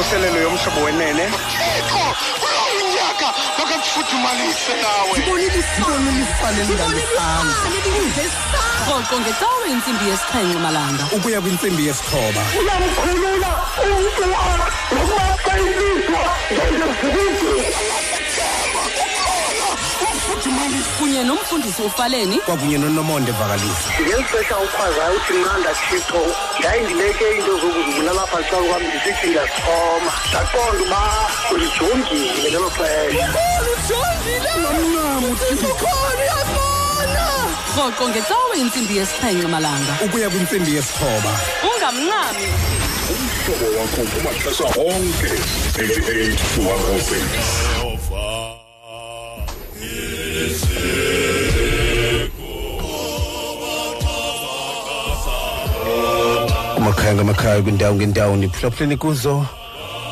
kwimvuselelo yomhlobo wenene. Thixo kulo unyaka makakufuthumalise nawe. Rhoqo ngecawe intsimbi yesixhenxe malanga. Ukuya kwintsimbi yesithoba. Uyamkhulula umntu nokuba ilizwa njengezikwiti ufuthumalise kunye nomfundisi ufaleni. Kwakunye nonomonde vakalisa ngexesha ukhwazayo uthi mnanda thixo ndayindileke into zokuzibulala apha xa kwam ndisithi ndiyasixhoma ndaqonda uba ulijongile ngelo xesha. Rhoqo ngecawe intsimbi yesixhenxe malanga. Ukuya kwintsimbi yesithoba. Ungamncami. Umhlobo wakho kumaxesha onke 88 to 106 kumakhaya ngamakhaya kwindawo ngendawo niphulaphuleni kuzo.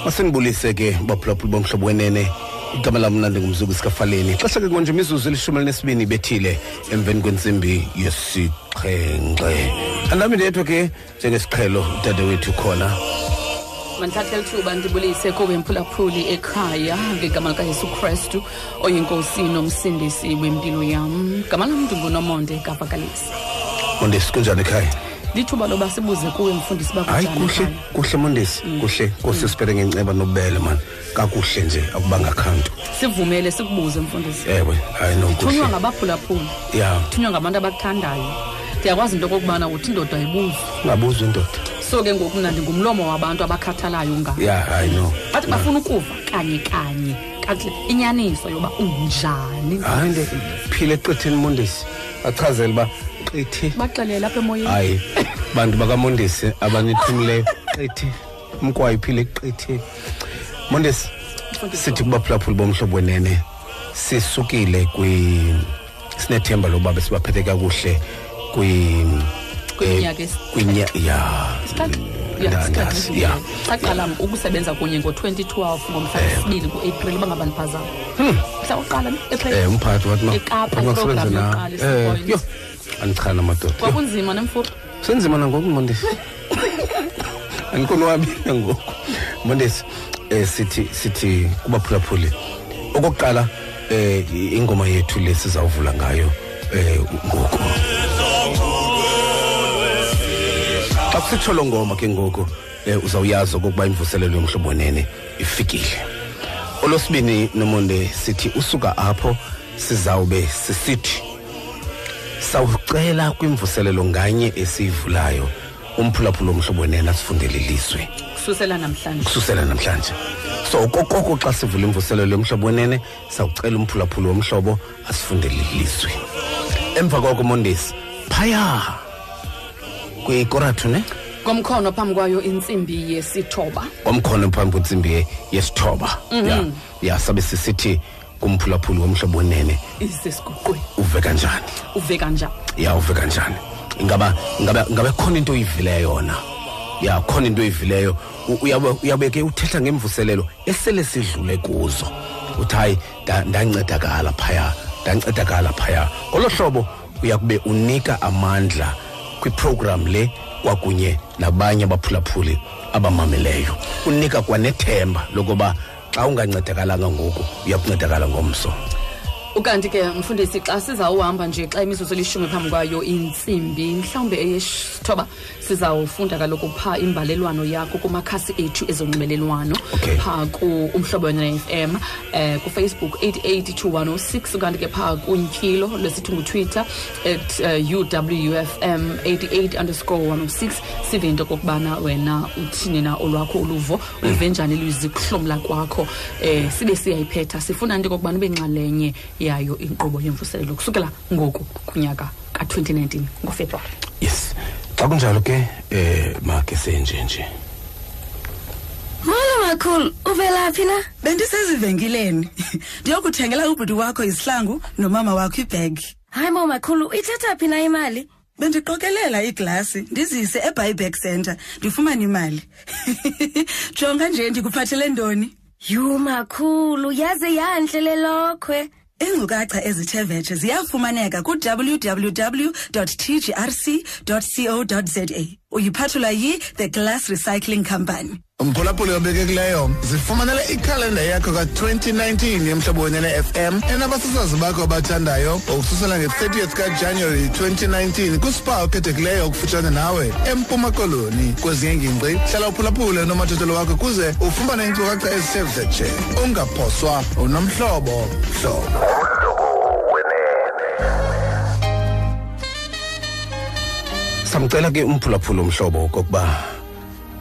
Masenibulise ke baphulaphuli bomhlobo wenene. Igama lam mnandi ngumzuku sikafaleni xesha ke konje imizuzu elishumi elinesibini ibethile emveni kwentsimbi yesixhenxe andami ndedwa ke njengesiqhelo udade wethu khona. Mandithathe lithuba ndibulise kuwe mphulaphuli ekhaya ngegama likayesu krestu oyinkosi nomsindisi wempilo yam. Gama lam ndingunomonde kavakalisa mondesi kunjani ekhaya? Lithuba loba sibuze kuwe mfundisi hayi bakujani kuhle ekhaya? kuhle mondesi kuhle. Nkosi sipere ngenceba nobele man. Kakuhle nje akubanga khanto sivumele sikubuze mfundisi. Ewe hayi no thunywa kuhle ngabaphulaphuli. Ya. Thunywa ngabantu abakuthandayo. Ndiyakwazi into okokubana uthi indoda ayibuzi. Ungabuzwa indoda. So ke ngoku mna ndingumlomo wabantu abakhathalayo ngayo ya hayi no bathi bafuna ukuva kanye kanye kakuhle inyaniso yoba unjani. Hayi nto phile eqitheni mondesi achazele uba qithi baxelele apha emoyeni. Hayi bantu bakamondesi abanithumileyo qithi umkwayi phile qithi mondesi sithi kubaphulaphuli bomhlobo wenene sisukile kwi sinethemba loba besibaphethe kakuhle kwi Kwiminyaka eh, esi- kwinya- ya nda- ndazi, ya saqala ukusebenza kunye ngo-2012 ngomhla wesibili ngoapril bangabani phazama mhla wokuqala april. Eh umphathi wathi ma- Ekapa, wathi makusebenze iprogram na- yokuqala, eh, i-Six yo Points. andichana madoda. Yo. kwakunzima nemfuphi senzima nangoku mondesi. Andikonwabi nangoku. Mondesi eh sithi sithi kubaphulaphuli. Okokuqala eh ingoma yethu le sizawuvula ngayo eh ngoku. Xa kusitsho lo ngoma ke ngoku eh uzawuyazi okokuba imvuselelo yomhlobo wenene ifikile. Olosibini nomonde sithi usuka apho sizawube sisithi sawucela kwimvuselelo nganye esiyivulayo umphulaphula omhlobo wenene asifundele ilizwe. Kususela namhlanje. Kususela namhlanje. So okokoko xa sivula imvuselelo yomhlobo wenene sawucela umphulaphula womhlobo asifundele ilizwe. Emva koko mondesi phaya! Kwikorathu ne ngomkhono phambi kwayo intsimbi yesithoba. Kwamkhono phambi kwentsimbi ye- yesithoba. Ya ya sabe sisithi kumphulaphuli womhlobo wenene isesiguqweni uve kanjani? Uve kanjani? Ya uve kanjani? Ingaba ingaba ingaba khona into oyivileyo yona? Ya khona into oyivileyo U- uyabe uyabe ke uthetha ngemvuselelo esele sidlule kuzo. Uthi hayi nda- ndancedakala phaya ndancedakala phaya. Ngolo hlobo uyakube unika amandla kwiprogram le kwakunye nabanye abaphulaphuli abamameleyo unika kwanethemba lokuba xa ungancedakalanga ngoku uyakuncedakala ngomso. Ukanti ke mfundisi xa sizawuhamba nje xa imizuzu elishumi phambi kwayo intsimbi mhlawumbi eyesithoba sizawufunda kaloku phaa imbalelwano yakho kumakhasi ethu ezonxibelelwano Okay. phaa ku-umhlobo wena FM eh kufacebook 882106 ukanti ke phaa kuntyilo lwesithi ngutwitter at uh, uwfm 88 underscore 106 sive into okokubana wena uthini na olwakho uluvo ulive njani ilizwi kuhlomla kwakho eh sibe siyayiphetha sifuna nto okokubana ube nxalenye yayo inkqubo yemvuselelo kusukela ngoku kunyaka ka-2019 ngofebruwari yes. Xa kunjalo ke eh make senje nje. Molo makhulu uvelaphi na? Bendisezivenkileni. Ndiyokuthengela ubhuti wakho izihlangu nomama wakho ibhegi hayi mo makhulu uyithatha phi na imali? Bendiqokelela iglasi ndizise ebuyback center ndifumane imali. Jonga nje ndikuphathele ntoni? Yu makhulu. Yaze yantle le lokhwe. Iinkcukacha ezithe vetshe ziyafumaneka ku-www tgrc co za uyiphathulwa yi-the glass recycling company mphulaphuli obekekileyo zifumanele ikhalenda yakho ka-2019 yemhlobo wenene fm enabasasazi bakho abathandayo ukususela nge-30th kajanuary 2019 kuspa okhethekileyo okufutshane nawe empuma koloni. Kwezinye ingingqi hlala uphulaphule nomathotholo wakho kuze ufumane iinkcukacha ezithe vetshe ungaphoswa unomhlobo hlobo. Samcela ke umphulaphula umhlobo okokuba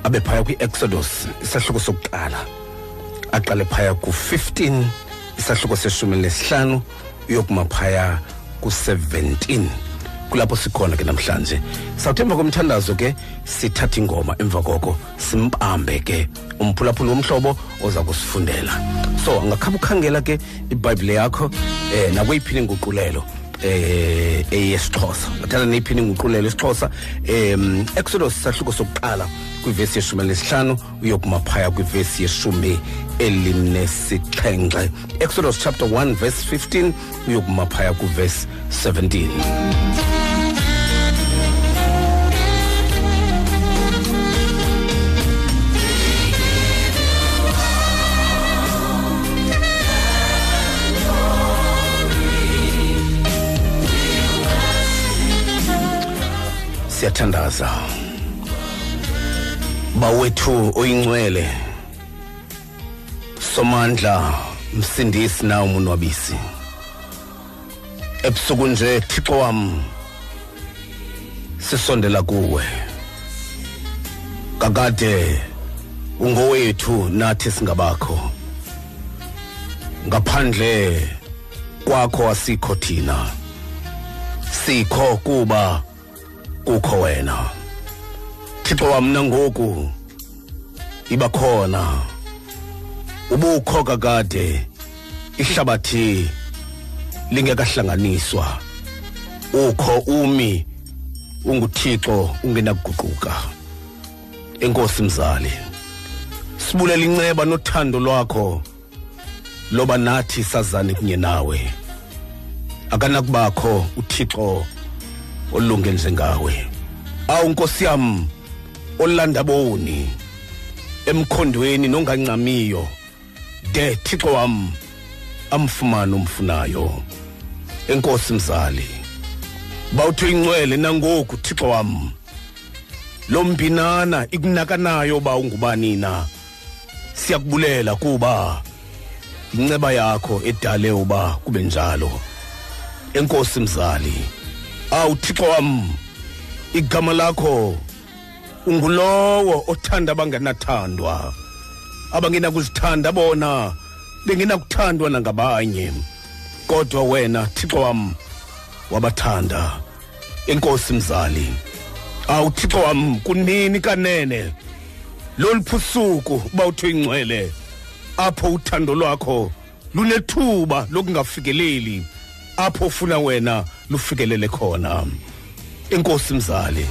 abe phaya kwi-exodus isahluko sokuqala. Aqale phaya ku-15 isahluko seshumi nesihlanu uyokuma phaya ku-17 kulapho sikhona ke namhlanje. Sawuthemba komthandazo ke sithatha ingoma emva koko simpambe ke umphulaphula womhlobo oza kusifundela. So angakhaba ukhangela ke ibhayibhile yakho eh nakweyiphi inguqulelo. Eh eyesixhosa. Ngathanda neyiphi inguqulelo esixhosa em exodus sahluko sokuqala kwivesi yeshumi lesihlanu uyokuma phaya kwivesi yeshumi elinesixhenxe exodus chapter 1 verse 15 uyokuma phaya kwivesi 17 siyathandaza. Bawethu oyingcwele somandla msindisi nawe umunwabisi. Ebusuku nje thixo wam sisondela kuwe. Kakade ungowethu nathi singabakho. Ngaphandle kwakho asikho thina. Sikho kuba kukho wena. Thixo wamna ngoku. Iba khona. Ubukho kakade ihlabathi lingekahlanganiswa. Ukho umi unguthixo ungenakuguquka. Enkosi mzali sibulela inceba nothando lwakho loba nathi sazane kunye nawe. Akanakubakho uthixo olunge njengawe awu nkosi yam olanda boni emkhondweni nongancamiyo de thixo wam amfumane umfunayo enkosi mzali bawutho ingcwele nangoku thixo wam lo mbinana ikunakanayo ba ungubani na? Siyakubulela kuba inceba yakho edale uba kube njalo. Enkosi mzali awu thixo wam igama lakho ungulowo othanda abangenathandwa. Abangenakuzithanda bona bengenakuthandwa nangabanye. Kodwa wena thixo wam wabathanda. Enkosi mzali awu thixo wam kunini kanene? Loluphusuku bawutho ingcwele apho uthando lwakho lunethuba lokungafikeleli. Apho ufuna wena lufikelele khona. Enkosi mzali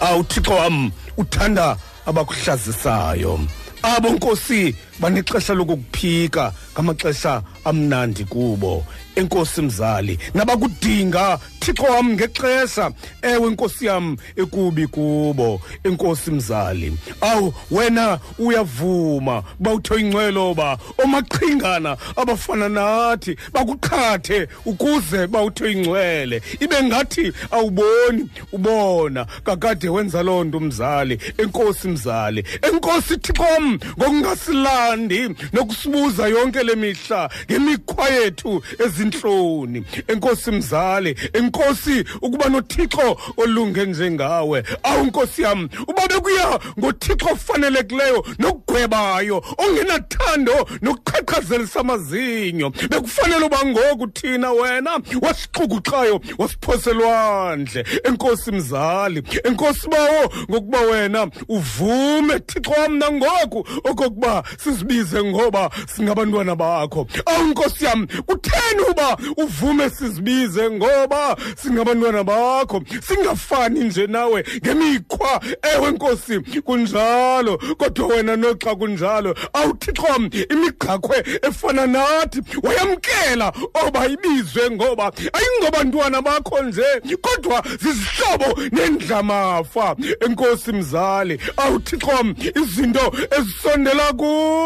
awuthixo wam uthanda abakuhlazisayo. Abo nkosi banexesha lokukuphika ngamaxesha amnandi kubo. Enkosi mzali nabakudinga thixo wam ngexesha. Ewe nkosi yam ekubi kubo. Enkosi mzali awu wena uyavuma. Bawutho ingcweloba omaqhingana abafana nathi bakuqhathe ukuze bawutho ingcwele. Ibe ngathi awuboni ubona. Kakade wenza loo nto mzali. Enkosi mzali enkosi thixo wam ngokungasilandi nokusibuza yonke le mihla ngemikhwa yethu ezintloni enkosi mzali enkosi ukuba nothixo olunge njengawe. Awu nkosi yam uba bekuya ngothixo ofanelekileyo nokugwebayo ongenathando nokuqhaqhazelisa amazinyo. Bekufanele uba ngoku thina wena wasixukuxayo wasiphoselwandle. Enkosi mzali enkosi bawo ngokuba wena uvume thixo wam nangoku okokuba sizibize ngoba singabantwana bakho. Awu nkosi yam kutheni uba uvume sizibize ngoba singabantwana bakho? Singafani nje nawe ngemikhwa. Ewe nkosi kunjalo. Kodwa wena noxa xa kunjalo awuthixo imigaqwe efana nathi wayamkela oba ibizwe ngoba ayingobantwana bakho nje kodwa zizihlobo nendlamafa. Enkosi mzali awuthixo izinto ezisondela kuwe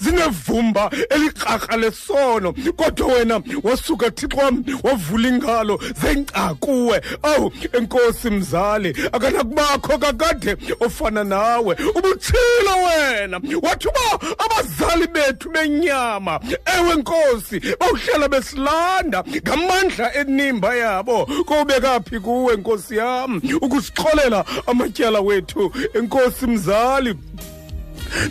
zinevumba elikrarha lesono. Kodwa wena wasuka thixo wavula ingalo zengca kuwe. Awu enkosi mzali akanakubakho kakade ofana nawe. Ubutshilo wena wathi uba abazali bethu benyama ewe nkosi bawuhlala besilanda ngamandla enimba yabo. Kowubekaphi kuwe nkosi yam ukusixholela amatyala wethu enkosi mzali?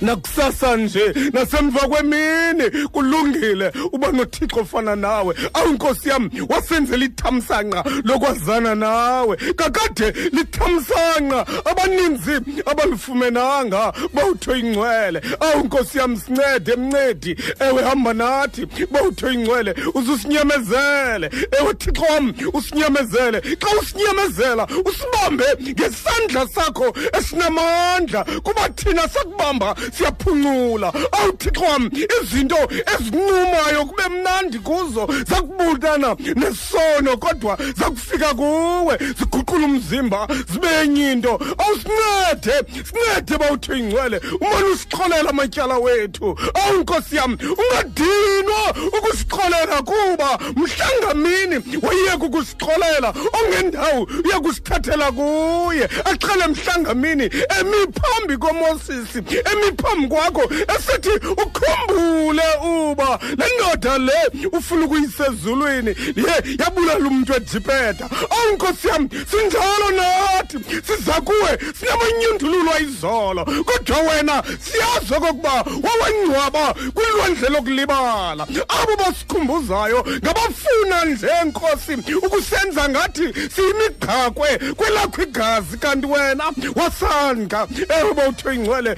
Nakusasa nje nasemva kwemini kulungile uba nothixo ofana nawe. Awu nkosi yam wasenzela ithamsanqa lokwazana nawe. Kakade lithamsanqa abaninzi abalifumenanga bawutho ingcwele awu nkosi yam sincede mncedi. Ewe hamba nathi bawutho ingcwele uzusinyamezele. Ewe thixo wam usinyamezele. Xa usinyamezela usibambe ngesandla sakho esinamandla. Kuba thina sakubamba siyaphuncula awuthixo wam izinto ezincumayo kube mnandi kuzo zakubulana nesono kodwa zakufika kuwe ziguqula umzimba zibe enye into. Awusincede sincede bawutho ingcwele. Umane usixolela amatyala wethu. Awu nkosi yam ungadinwa ukusixolela kuba mhlangamini wayeka ukusixolela ongendawo uya kusithathela kuye axele mhlangamini emi phambi komosisi emi phambi kwakho esithi ukhumbule uba le ndoda le ufuna ukuyisezulwini. Ye yabulala umntu edipeta awu nkosi yam sinjalo nathi. Siza kuwe sinamanyundululwa izolo kodwa wena siyazi okokuba wawangcwaba kwilwandle lokulibala. Abo basikhumbuzayo ngabafuna nje nkosi ukusenza ngathi siyimigqakwe kwelakho igazi. Kanti wena wasandla ewe bawutho ingcwele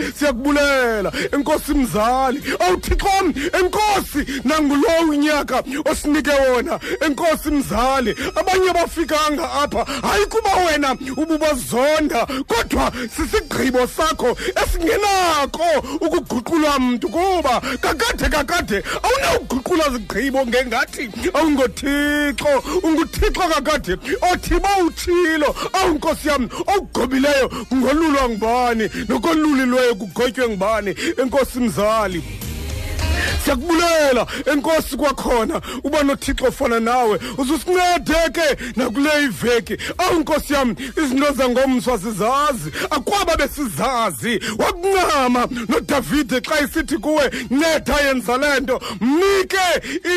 siyakubulela enkosi mzali. Awuthixom enkosi nangulo unyaka osinike wona. Enkosi mzali abanye abafikanga apha. Hayi kuba wena ububazonda kodwa sisigqibo sakho esingenako ukuguqulwa mntu kuba kakade kakade awunawuguqula zigqibo ngengathi awungothixo unguthixo kakade othi bawutshilo awu nkosi yam awugobileyo ngolulwa ngubani? Nokoluliweyo kugotywe ngubani enkosi mzali. Siyakubulela enkosi kwakhona. Uba nothixo ofana nawe uzusincede ke nakule iveki. Awu nkosi yam izinto zangomswa sizazi akwaba besizazi. Wakuncama nodavide xa isithi kuwe nceda yenza le nto. Mnike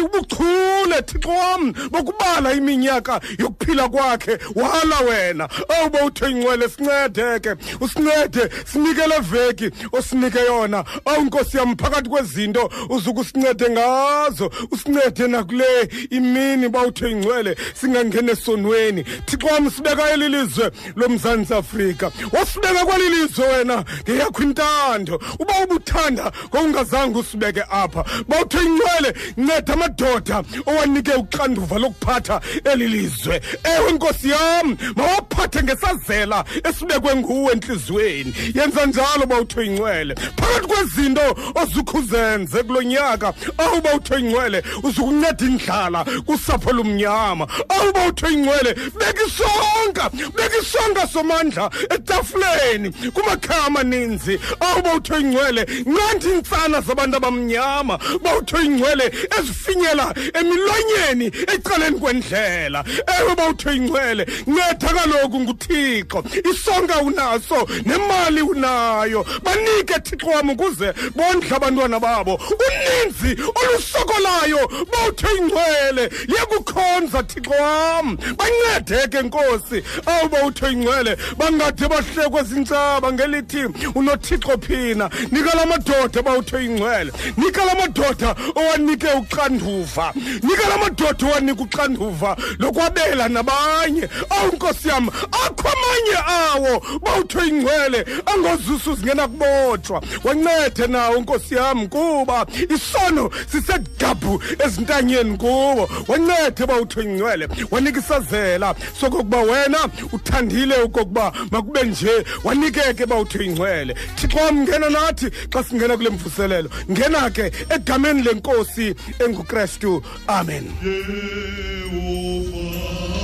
ubuchule thixo wam bokubala iminyaka yokuphila kwakhe. Wala wena. Awu bawuthe ingcwele sincede ke. Usincede sinike le veki osinike yona. Awu nkosi yam phakathi kwezinto uzukusincede ngazo usincede nakule imini bawuthe ingcwele singangena esonweni. Thixo wam sibeka eli lizwe lomzantsi afrika. Wasibeka kweli lizwe wena ngeyakho intando. Uba ubuthanda ngokungazange usibeke apha. Bawuthe ingcwele nceda amadoda owanike uxanduva lokuphatha eli lizwe. Ewe nkosi yam mawaphathe ngesazela esibekwe nguwe entliziyweni. Yenza njalo bawuthe ingcwele phakathi kwezinto ozukhuzenze kulo nyaka awuba uthe ingcwele uzukunceda indlala kusapho lumnyama awuba uthe ingcwele beka isonka beka isonka somandla etafuleni kumakhaya amaninzi. Awuba uthe ingcwele nqanda iintsana zabantu abamnyama. Bawuthe ingcwele ezifinyela emilonyeni ecaleni kwendlela. Ewe bawuthe ingcwele nceda kaloku nguthixo. Isonka unaso nemali unayo. Banike thixo wam ukuze bondle abantwana babo. Uninzi olusokolayo bawuthe ingcwele. Yekukhonza thixo wam bancede ke nkosi. Awu bawuthe ingcwele. Bangade bahlekwe zintsaba ngelithi unothixo phina nika la madoda bawuthe ingcwele. Nika la madoda owanike uxanduva. Nika la madoda owanika uxanduva lokwabela nabanye. Awu nkosi yam akho amanye awo bawuthe ingcwele angozusu zingena kubotshwa. Wancede nawo nkosi yam kuba isono sisedabhu ezintanyeni kuwo. Wancede uba uthengcwele wanika isazela sokokuba wena uthandile okokuba makube nje wanikeke uba uthengcwele thixo wamngena nathi xa singena kule mvuselelo. Ngena ke egameni lenkosi engukrestu amen. Xa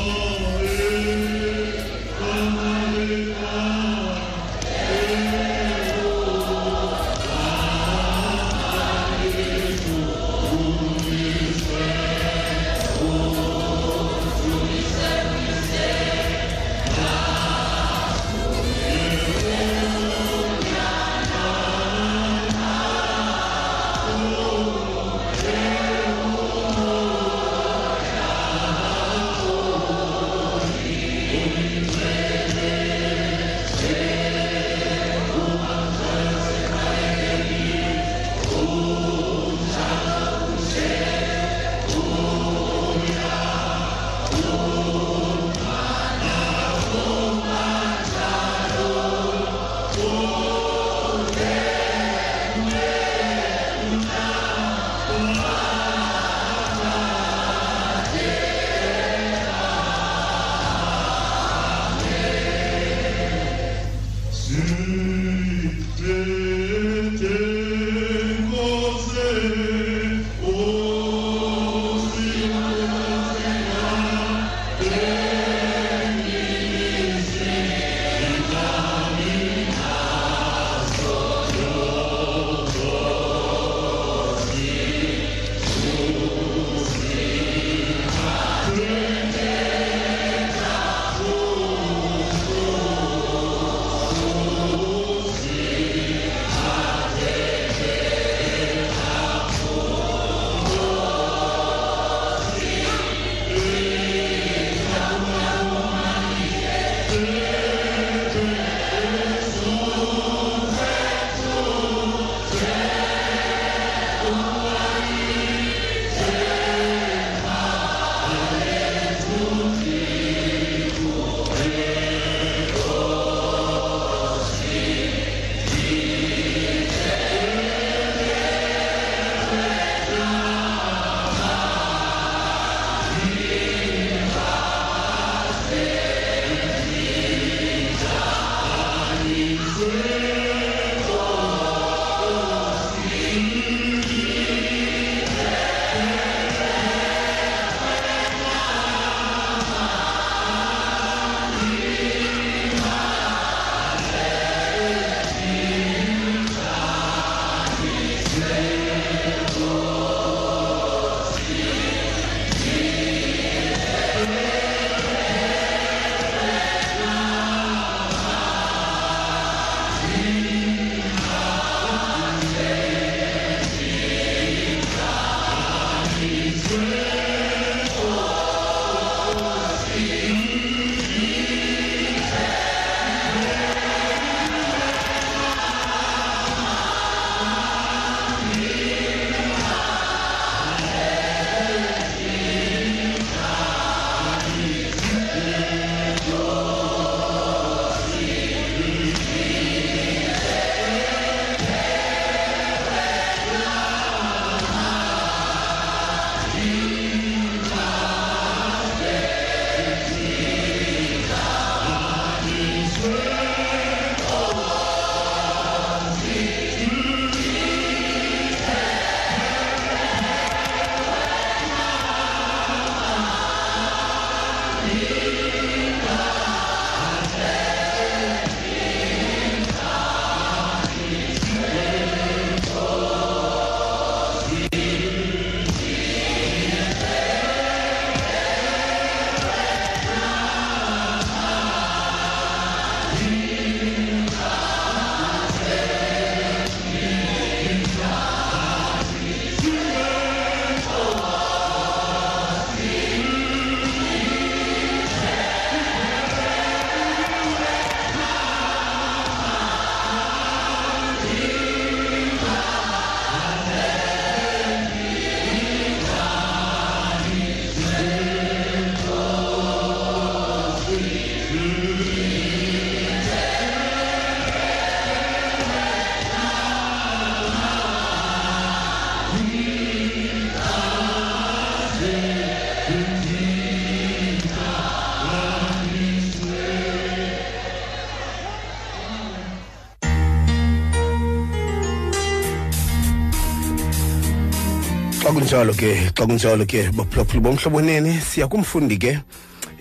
kunjalo ke xa kunjalo ke baphulaphula bomhloboneni siya kumfundi ke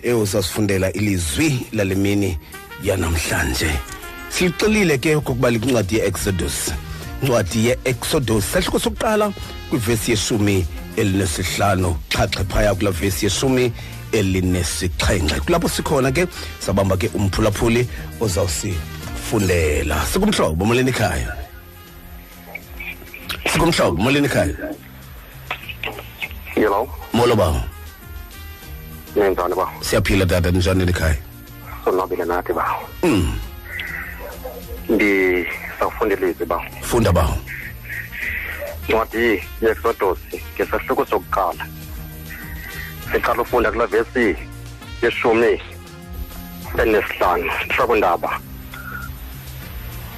eyosasifundela ilizwi lale mini yanamhlanje. Silixelile ke okokuba likwincwadi ye-exodus. Incwadi ye-exodus sahluko sokuqala kwivesi yeshumi elinesihlanu xhaxhe phaya kulaa vesi yeshumi elinesixhenxe kulapho sikhona ke sabamba ke umphulaphuli ozawusifundela. Sikumhlobo molweni ekhaya? Sikumhlobo molweni ekhaya? Hello, molo ba ninjani ba? siyaphila tata njani ekhaya Sonwabile nathi ba. mm. Ndisafundela izi ba. funda ba Ncwadi ye-Exodus ngesahluko sokuqala. Siqala ufunda kula vesi yeshumi enesihlanu shakundaba.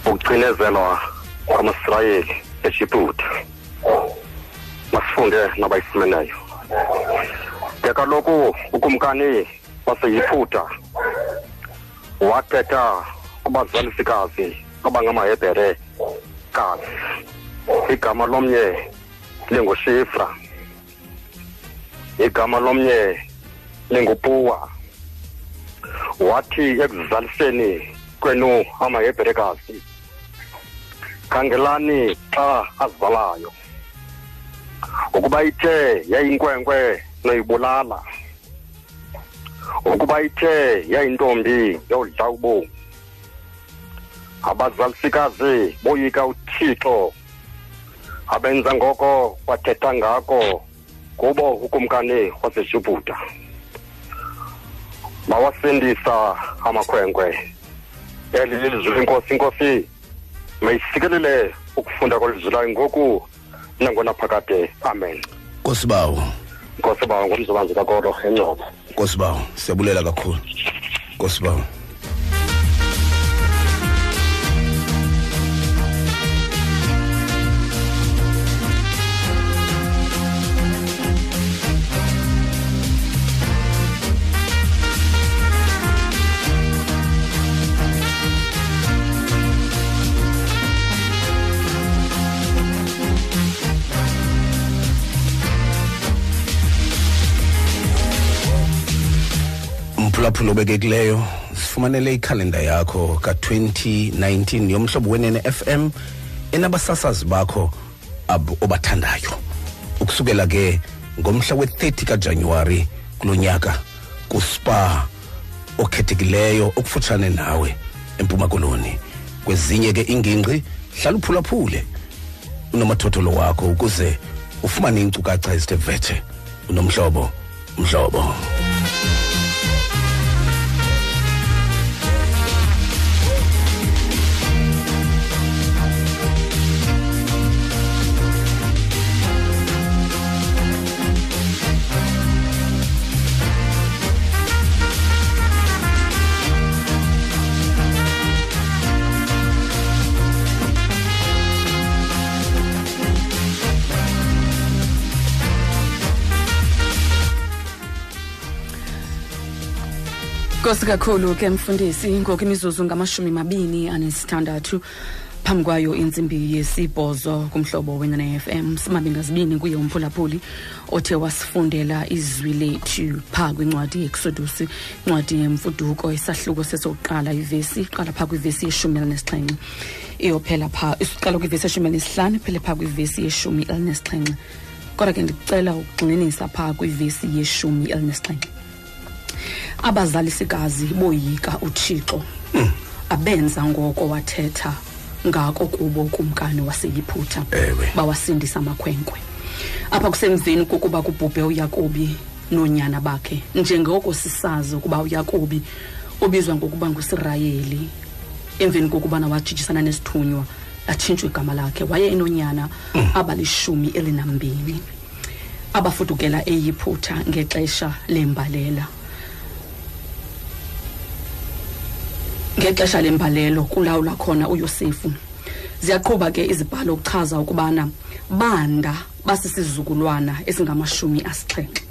Ukucinezelwa kwamaSirayeli eJibhuti. Masifunde nabayifumeneyo ke kaloku ukumkani waseyiphutha wathetha kubazalisikazi abangamahebhere kazi. Igama lomnye lingushifra igama lomnye lingupuwa. Wathi ekuzaliseni kwenu amahebherekazi khangelani xa azibalayo ukuba ithe yayinkwenkwe noyibulala ukuba ithe yayintombi yodla ubomi abazalisikazi boyika uthixo abenza ngoko wathetha ngako kubo ukumkani wasejubhuda bawasindisa amakhwenkwe eli lilizwi lenkosi inkosi mayisikelele ukufunda kwelizwi layo ngoku nangona phakade amen. Nkosibawo nkosi bawo ngumzubanzi kakolo encoko nkosibawo siyabulela kakhulu. Nkosibawo umphulaphula obekekileyo sifumanele ikhalenda yakho ka-2019 yomhlobo wenene fm enabasasazi bakho obathandayo. Ukusukela ke ngomhla we-30 kajanuwari kulo nyaka kuspa okhethekileyo okufutshane nawe empuma koloni. Kwezinye ke ingingqi hlala uphulaphule unomathotholo wakho ukuze ufumane iinkcukacha ezithe vetshe. Unomhlobo mhlobo. Nkosi kakhulu ke mfundisi ngoku imizuzu ngamashumi mabini anesithandathu phambi kwayo intsimbi yesibhozo kumhlobo wenene FM simabi ngazibini kuye umphulaphuli othe wasifundela izwi lethu phaa kwincwadi yeexodus incwadi yemfuduko isahluko sesokuqala ivesi qala phaa kwivesi yeshumi elinesixhenxe iyophela phaa isiqala kwivesi yeshumi elinesihlanu iphele phaa kwivesi yeshumi elinesixhenxe kodwa ke ndicela ukugxininisa phaa kwivesi yeshumi elinesixhenxe abazalisikazi boyika uthixo. Abenza ngoko wathetha ngako kubo kumkani waseyiphutha. Ewe. bawasindisa amakhwenkwe. Apha kusemveni kokuba kubhubhe uyakobi noonyana bakhe. Njengoko sisazi ukuba uyakobi ubizwa ngokuba ngusirayeli emveni kokubana wajijisana nesithunywa latshintshwa igama lakhe waye enonyana abalishumi elinambini abafudukela eyiphutha ngexesha lembalela. Ngexesha lembalelo kulawula khona uyosefu. Ziyaqhuba ke izibhalo ukuchaza ukubana banda basisizukulwana esingamashumi asixhenxe.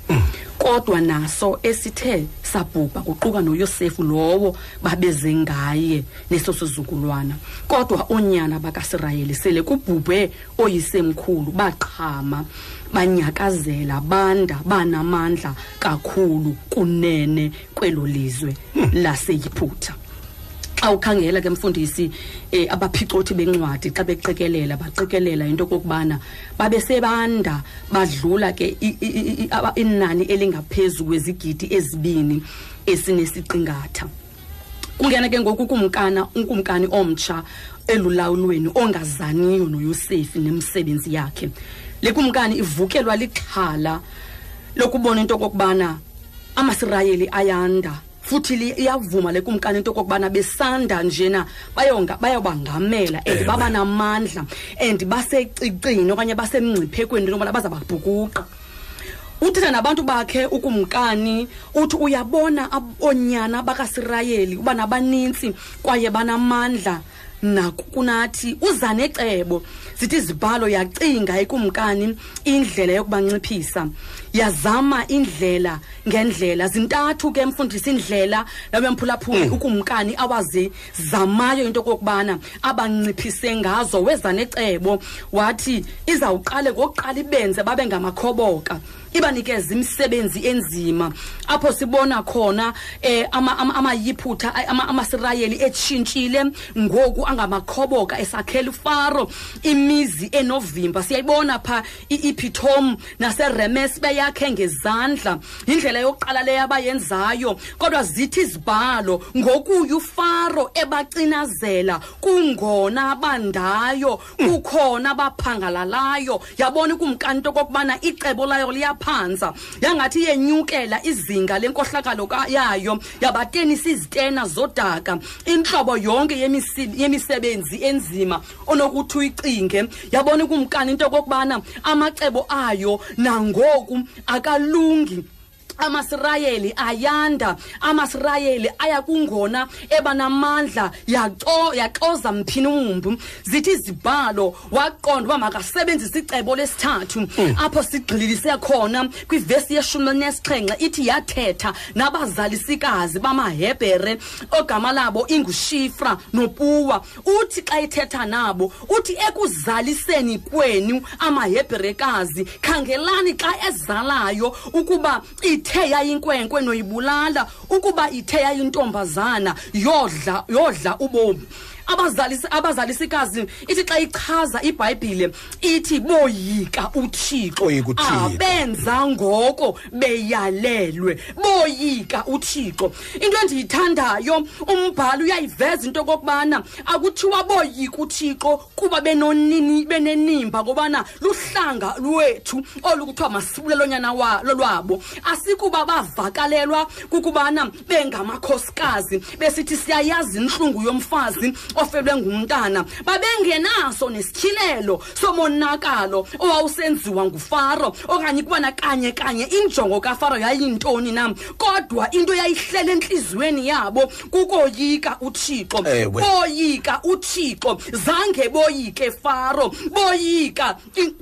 Kodwa naso esithe sabhubha kuquka noyosefu lowo babeze ngaye neso sizukulwana. Kodwa oonyana bakasirayeli sele kubhubhe oyisemkhulu baqhama banyakazela banda banamandla kakhulu kunene kwelo lizwe laseyiphutha. Xa ukhangela ke mfundisi eh abaphicothi bencwadi xa beqikelela baqikelela into kokubana babesebanda badlula ke i- i- i- i- aba- inani elingaphezulu kwezigidi ezibini esinesiqingatha kungena ke ngoku ukumkana unkumkani omtsha elulawulweni ongazaniyo noyosefi nemisebenzi yakhe. Le kumkani ivukelwa lixhala lokubona into kokubana amasirayeli ayanda futhi iyavuma le kumkani into kokubana besanda njena bayonga bayabangamela and Ewe. baba namandla and basecicini okanye basemngciphekweni into yobana bazababhukuqa uthetha nabantu bakhe ukumkani uthi uyabona ab- oonyana bakasirayeli uba nabanintsi kwaye banamandla. Nakunathi uza necebo zithi izibhalo yacinga ikumkani indlela yokubanciphisa. Yazama indlela ngendlela. Zintathu ke mfundisi indlela nabemphulaphuli ukumkani awazizamayo into kokubana abanciphise ngazo weza necebo. Wathi izawuqale ngokuqala ibenze babe ngamakhoboka ibanikeza imisebenzi enzima. Apho sibona khona eh ama- ama- amayiphutha ay- ama- amasirayeli etshintshile ngoku angamakhoboka esakhela ufaro. Imizi enovimba siyayibona pha i- ipitom naseremes beyakhe ngezandla. Indlela yokuqala leyo abayenzayo kodwa zithi izibhalo ngokuye ufaro ebacinazela. Kungona bandayo kukhona baphangalalayo yabona ikumkani into okokubana icebo layo liyaphanza yangathi yenyukela izinga lenkohlakalo ka- yayo yabatenisa izitena zodaka. Intlobo yonke yemisi- yemisebenzi enzima onokuthi uyicinge. Yabona ikumkani into okokubana amacebo ayo nangoku akalungi. Amasirayeli ayanda amasirayeli aya kungona ebanamandla yaxo- yaxoza mphini umbu zithi izibhalo waqonda uba makasebenzise icebo lesithathu. Apho sigxililise khona kwivesi yeshumi elinesixhenxe ithi yathetha nabazalisikazi bamahebhere ogama labo ingushifra nopuwa. Uthi xa ithetha nabo uthi ekuzaliseni kwenu amahebherekazi khangelani xa ezalayo ukuba ithe yayinkwenkwe noyibulala. Ukuba ithe yayintombazana yodla yodla ubomi. Abazalisi abazalisikazi ithi xa ichaza ibhayibhile ithi boyika uthixo. Boyika uThixo. Ah, benza ngoko beyalelwe. Boyika uthixo. Into endiyithandayo umbhali uyayiveza into okokubana akuthiwa boyika uthixo kuba benonini benenimba kobana luhlanga lwethu olu kuthiwa masibulelo nyana wa- lolwabo asikuba bavakalelwa kukubana bengamakhosikazi besithi siyayazi intlungu yomfazi ofelwe ngumntana babengenaso nesityhilelo somonakalo owawusenziwa ngufaro okanye kubana kanye kanye. Injongo kafaro yayintoni na? Kodwa into yayihlele entliziyweni yabo kukoyika uthixo. Boyika uthixo. Zange boyike faro. Boyika in-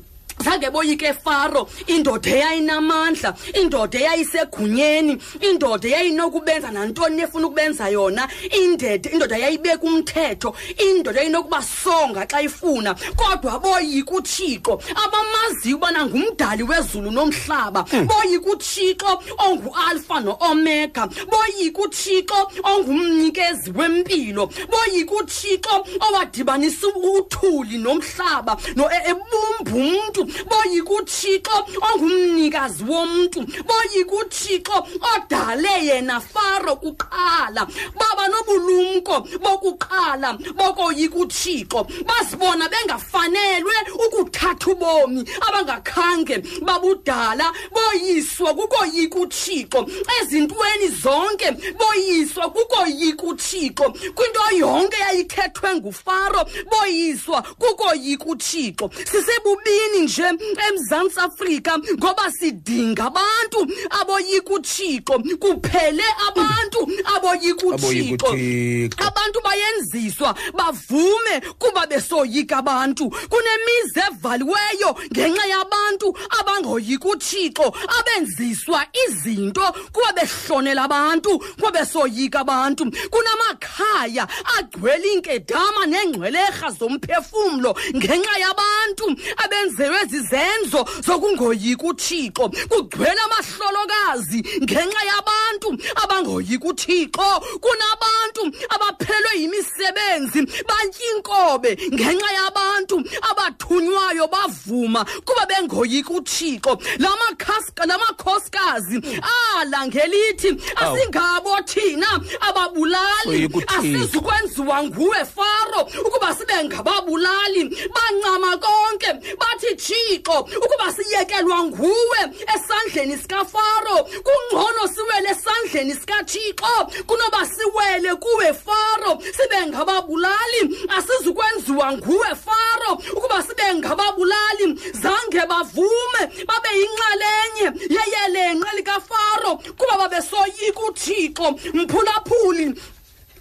zange boyike faro indoda eyayinamandla indoda eyayisegunyeni indoda eyayinokubenza nantoni na efuna ukubenza yona indede indoda yayibeka umthetho indoda eyinokubasonga xa ifuna. Kodwa boyika uthixo abamaziyo ubana ngumdali wezulu nomhlaba boyika uthixo ongualfa noomega boyika uthixo ongumnikezi wempilo boyika uthixo owadibanisa uthuli nomhlaba no e- ebumba umntu boyika uthixo ongumnikazi womntu boyika uthixo odale yena faro kuqala. Baba nobulumko bokuqala bokoyika uthixo bazibona bengafanelwe ukuthatha ubomi abangakhange babudala. Boyiswa kukoyika uthixo ezintweni zonke boyiswa kukoyika uthixo kwinto yonke yayithethwe ngufaro boyiswa kukoyika uthixo sisebubini nje nje emzantsi afrika ngoba sidinga abantu aboyika utshixo kuphele abantu aboyika Aboyika utshixo uThixo. abantu bayenziswa bavume kuba besoyika abantu kunemizi evaliweyo ngenxa yabantu abangoyika utshixo abenziswa izinto kuba behlonela abantu kuba besoyika abantu kunamakhaya agcwele inkedama neengcwelerha zomphefumlo ngenxa yabantu abenzelwe zizenzo zokungoyika utshixo kugcwele amahlolokazi ngenxa yabantu abangoyika utshixo kunabantu abaphelelwe yimisebenzi batya inkobe ngenxa yabantu abathunywayo bavuma kuba bengoyika utshixo la makhas- la makhosikazi ala ngelithi Awu. asingabo thina ababulali Soyika uThixo. asizukwenziwa nguwe faro ukuba sibe ngababulali bancama konke bathi thixo ukuba siyekelwa nguwe esandleni sikafaro. Kungcono siwele esandleni sikathixo kunoba siwele kuwe faro. Sibe ngababulali asizukwenziwa nguwe faro. Ukuba sibe ngababulali zange bavume babe yinxalenye yeyelenqe likafaro. Kuba babesoyika uthixo mphulaphuli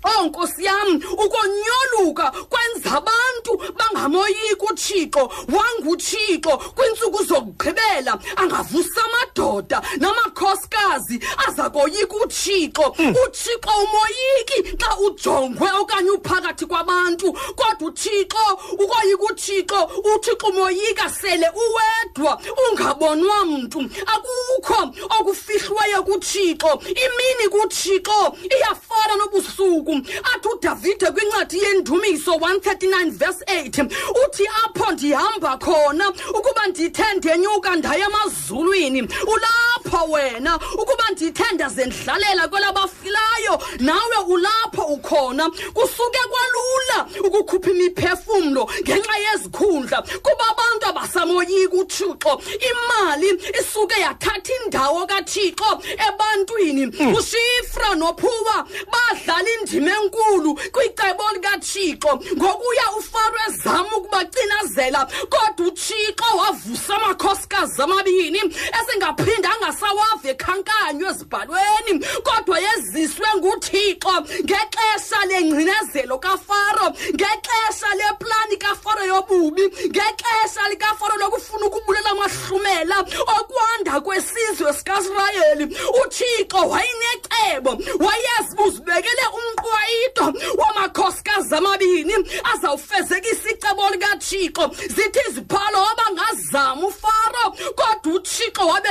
Oh nkosi yam ukonyoluka kwenza abantu bangamoyiki uThixo wanguThixo kwintsuku zokugqibela angavusa amadoda namakhosikazi aza koyika uThixo uThixo umoyiki xa ujongwe okanye uphakathi kwabantu kodwa uThixo ukoyika uThixo uThixo umoyika sele uwedwa ungabonwa mntu. Akukho okufihlweyo kuThixo imini kuThixo iyafana nobusuku. Athi udavide kwincwadi yendumiso 139 verse 8 uthi apho ndihamba khona ukuba ndithe ndenyuka ndaya emazulwini ulapho wena. Ukuba ndithe ndazendlalela kwelabafilayo nawe ulapho ukhona. Kusuke kwalula ukukhupha imiphefumlo ngenxa yezikhundla. Kuba abantu abasamoyiki uthixo. Imali isuke yathatha indawo kathixo ebantwini. Ushifra nophuwa badlala indima enkulu kwicebo likathixo. Ngokuya ufaro ezama ukubacinazela kodwa uthixo wavusa amakhosikazi amabini esingaphinda angasawava ekhankanywe ezibhalweni kodwa yeziswe nguthixo ngexesha lengcinezelo kafaro ngexesha leplani kafaro yobubi ngexesha likafaro lokufuna ukubulela amahlumela okwanda kwesizwe sikasirayeli uthixo wayinecebo wayeziba uzibekele umqwayito wamakhosikazi amabini azawufezekisa icebo likathixo. Zithi izibhalo wabangazama ufaro kodwa uthixo wabe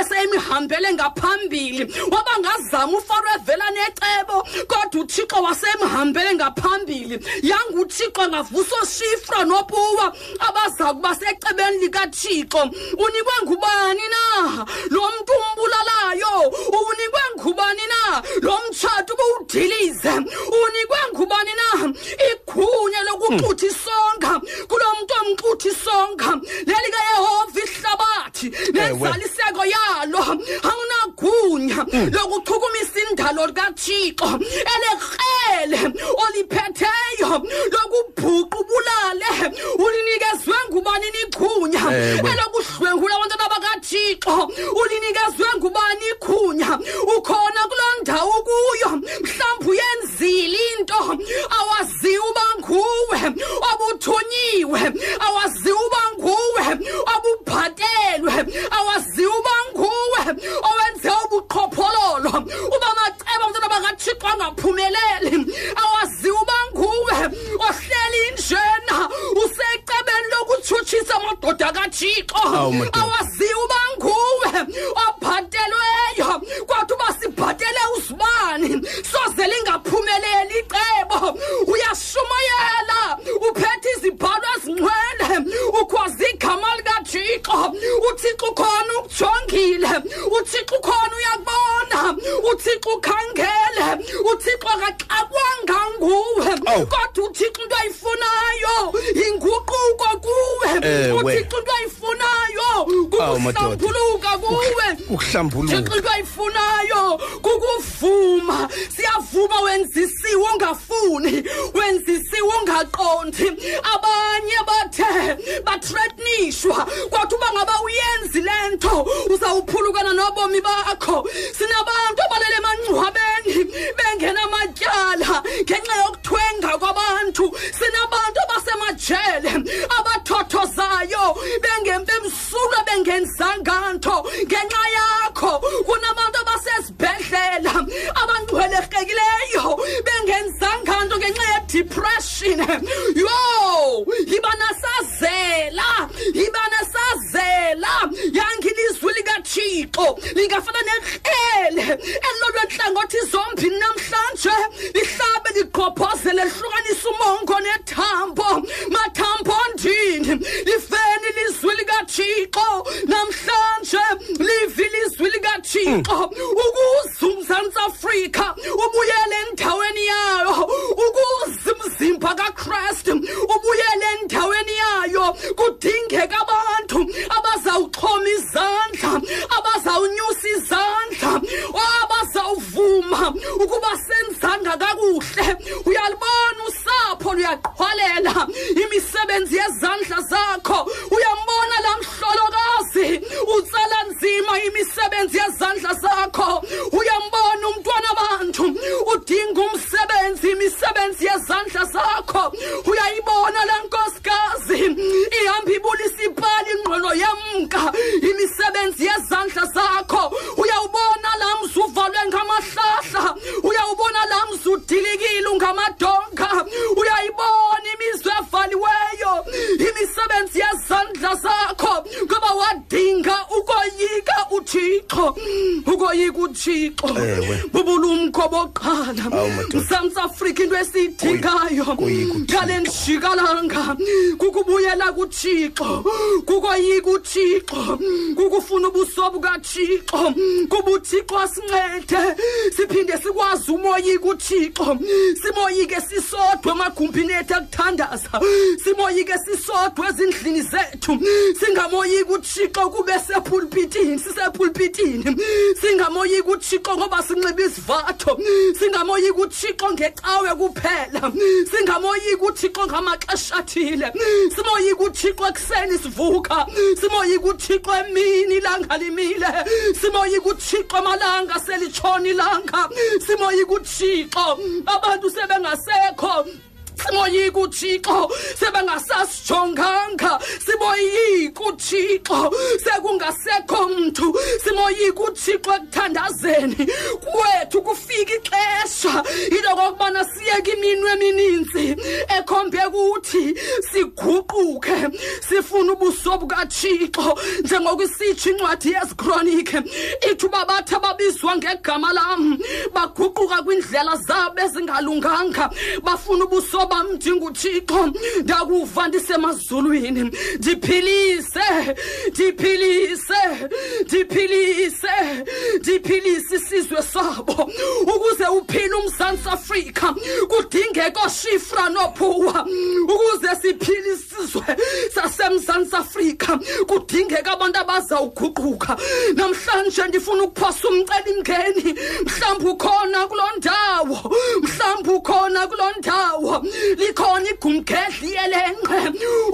seyimhambele ngaphambili. Wabangazama ufaro evela necebo kodwa uthixo wasemhambele ngaphambili. Yanguthixo angavusa oshifra nopuwa abaza kuba secebeni likathixo. Unikwe ngubani na? Lo mntu umbulalayo. Unikwe ngubani na? Lo mtshato ubudilize unikwe ngubani na? Igunya lokuxutha isonga kulo mntu omxutha isonga lelikayehova ihlabathi nenzaliseko yalo. Awunagunya hmm. lokuchukumisa indalo likathixo elekrele oliphetheyo lokubhuqa ubulale ulinikezwe ngubani nigunya eh, elokuhlwengula abantwana bakathixo ulinikezwe ngubani igunya ukhona kuloo ndawo kuyo mhlawumbi uyenzile into. Awaziwa uba nguwe obuthunyiwe awaziwa uba nguwe obubhatelwe. Awaziwa uba nguwe owenze ubuqhophololo uba maceba abantwana bakathixo angaphumeleli. Awaziwa uba nguwe ohleli njena usecebeni lokutshutshisa amadoda kathixo Awu, madoda. awaziwa uba nguwe obhatelweyo. Kodwa uba sibhatele uzibani soze lingaphumeleli icebo. Uyashumayela uphethe izibhalo ezingcwele ukwazi igama likathixo uthixo ukhona ukujongile uthixo ukhona uyakubona uthixo ukhangele uthixo akaxakwanga nguwe Awu. kodwa uthixo into ayifunayo inguquko kuwe Ewe. uthixo into ayifunayo Awu, madoda. kukuhlambuluka kuwe. Ukuhlambuluka thixo into ayifunayo kukuvuma. Siyavuma wenzisiwe ungafuni wenzisiwe ungaqondi. Abanye bathe bathretnisha uyaqeshwa kwathi uba ngaba uyenzi le nto uzawuphulukana nobomi bakho. Sinabantu abalele emangcwabeni bengenamatyala ngenxa yokuthwenga kwabantu. Sinabantu abasemajele abathothozayo bemsulwa bengenzanga nto ngenxa yakho kunabantu abasezibhedlela abangcwelekekileyo bengenzanga nto ngenxa yedepression. Yo yibanasazela yibanasazela yangilizwi likathixo lingafana nekrele elilolwe nhlangothi zombini namhlanje lihlabe ligqobhozele lihlukanise umongo nethambo. Mathambo ndini lifeni lizwi likathixo namhlanje livi lizwi likathixo. Mm. Ukuze umzantsi afrika ubuyele endaweni yayo. Ukuze umzimba kakristu ubuyele endaweni yayo. Kudingeka abantu abazawuxhoma izandla abazawunyusa izandla abazawuvuma ukuba senzanga kakuhle. Uyalibona usapho luyaqhwalela imisebenzi yezandla zakho. Uyambona la mhlolokazi utsala nzima imisebenzi yezandla zakho. Uyambona umntwana abantu udinga umsebenzi imisebenzi yezandla zakho. Uyayibona la nkosikazi ihamba ibulisa ipali ingqono yemka imisebenzi yezandla zakho. Uyawubona la mzi uvalwe ngamahlahla. Uyawubona la mzi udilikile ungamadonga uyayibona imizwa evaliweyo imisebenzi yezandla zakho. Ngoba wadinga ukoyika uthixo. Ukoyika uthixo. Ewe. bubulumko bokuqala Awu, madoda. mzantsi afrika into esiyidingayo Koyika uThixo. ngale ndijikalanga kukubuyela kuthixo kukoyika uthixo kukufuna ubuso bukathixo kuba uthixo asincede siphinde sikwazi umoyika uthixo. Simoyike sisodwa emagumbini ethu akuthandaza. Simoyike sisodwa ezindlini zethu. Singamoyika uthixo kube sepulpitini sisepulpitini singamoyika uthixo ngoba sinxiba isivatho. Singamoyika uthixo ngecawe kuphela. Singamoyika uthixo ngamaxesha athile. Simoyika uthixo ekuseni sivuka. Simoyika uthixo emini ilanga limile. Simoyika uthixo amalanga selitshona ilanga simoyika uthixo abantu sebengasekho. Simoyika uthixo sebengasasijonganga simoyika uthixo sekungasekho mntu. Simoyika uthixo ekuthandazeni. Kwethu kufika ixesha into okokubana siyeke iminwe emininzi. Ekhombe kuthi siguquke sifune ubuso bukathixo. Njengokusitsho incwadi yezikronike ithi uba bathi ababizwa ngegama lam. Baguquka kwindlela zabo ezingalunganga. Bafuna ubuso bam ndinguthixo ndakuva ndisemazulwini. Ndiphilise ndiphilise ndiphilise ndiphilise isizwe sabo. Ukuze uphile umzantsi afrika kudingeka oshifra nophuwa. Ukuze siphile isizwe sasemzantsi afrika kudingeka abantu abazawuguquka. Namhlanje ndifuna ukuphosa umcelimngeni. Mhlawumbi ukhona kuloo ndawo mhlawumbi ukhona kuloo ndawo. Likhona igumgedli yelenqe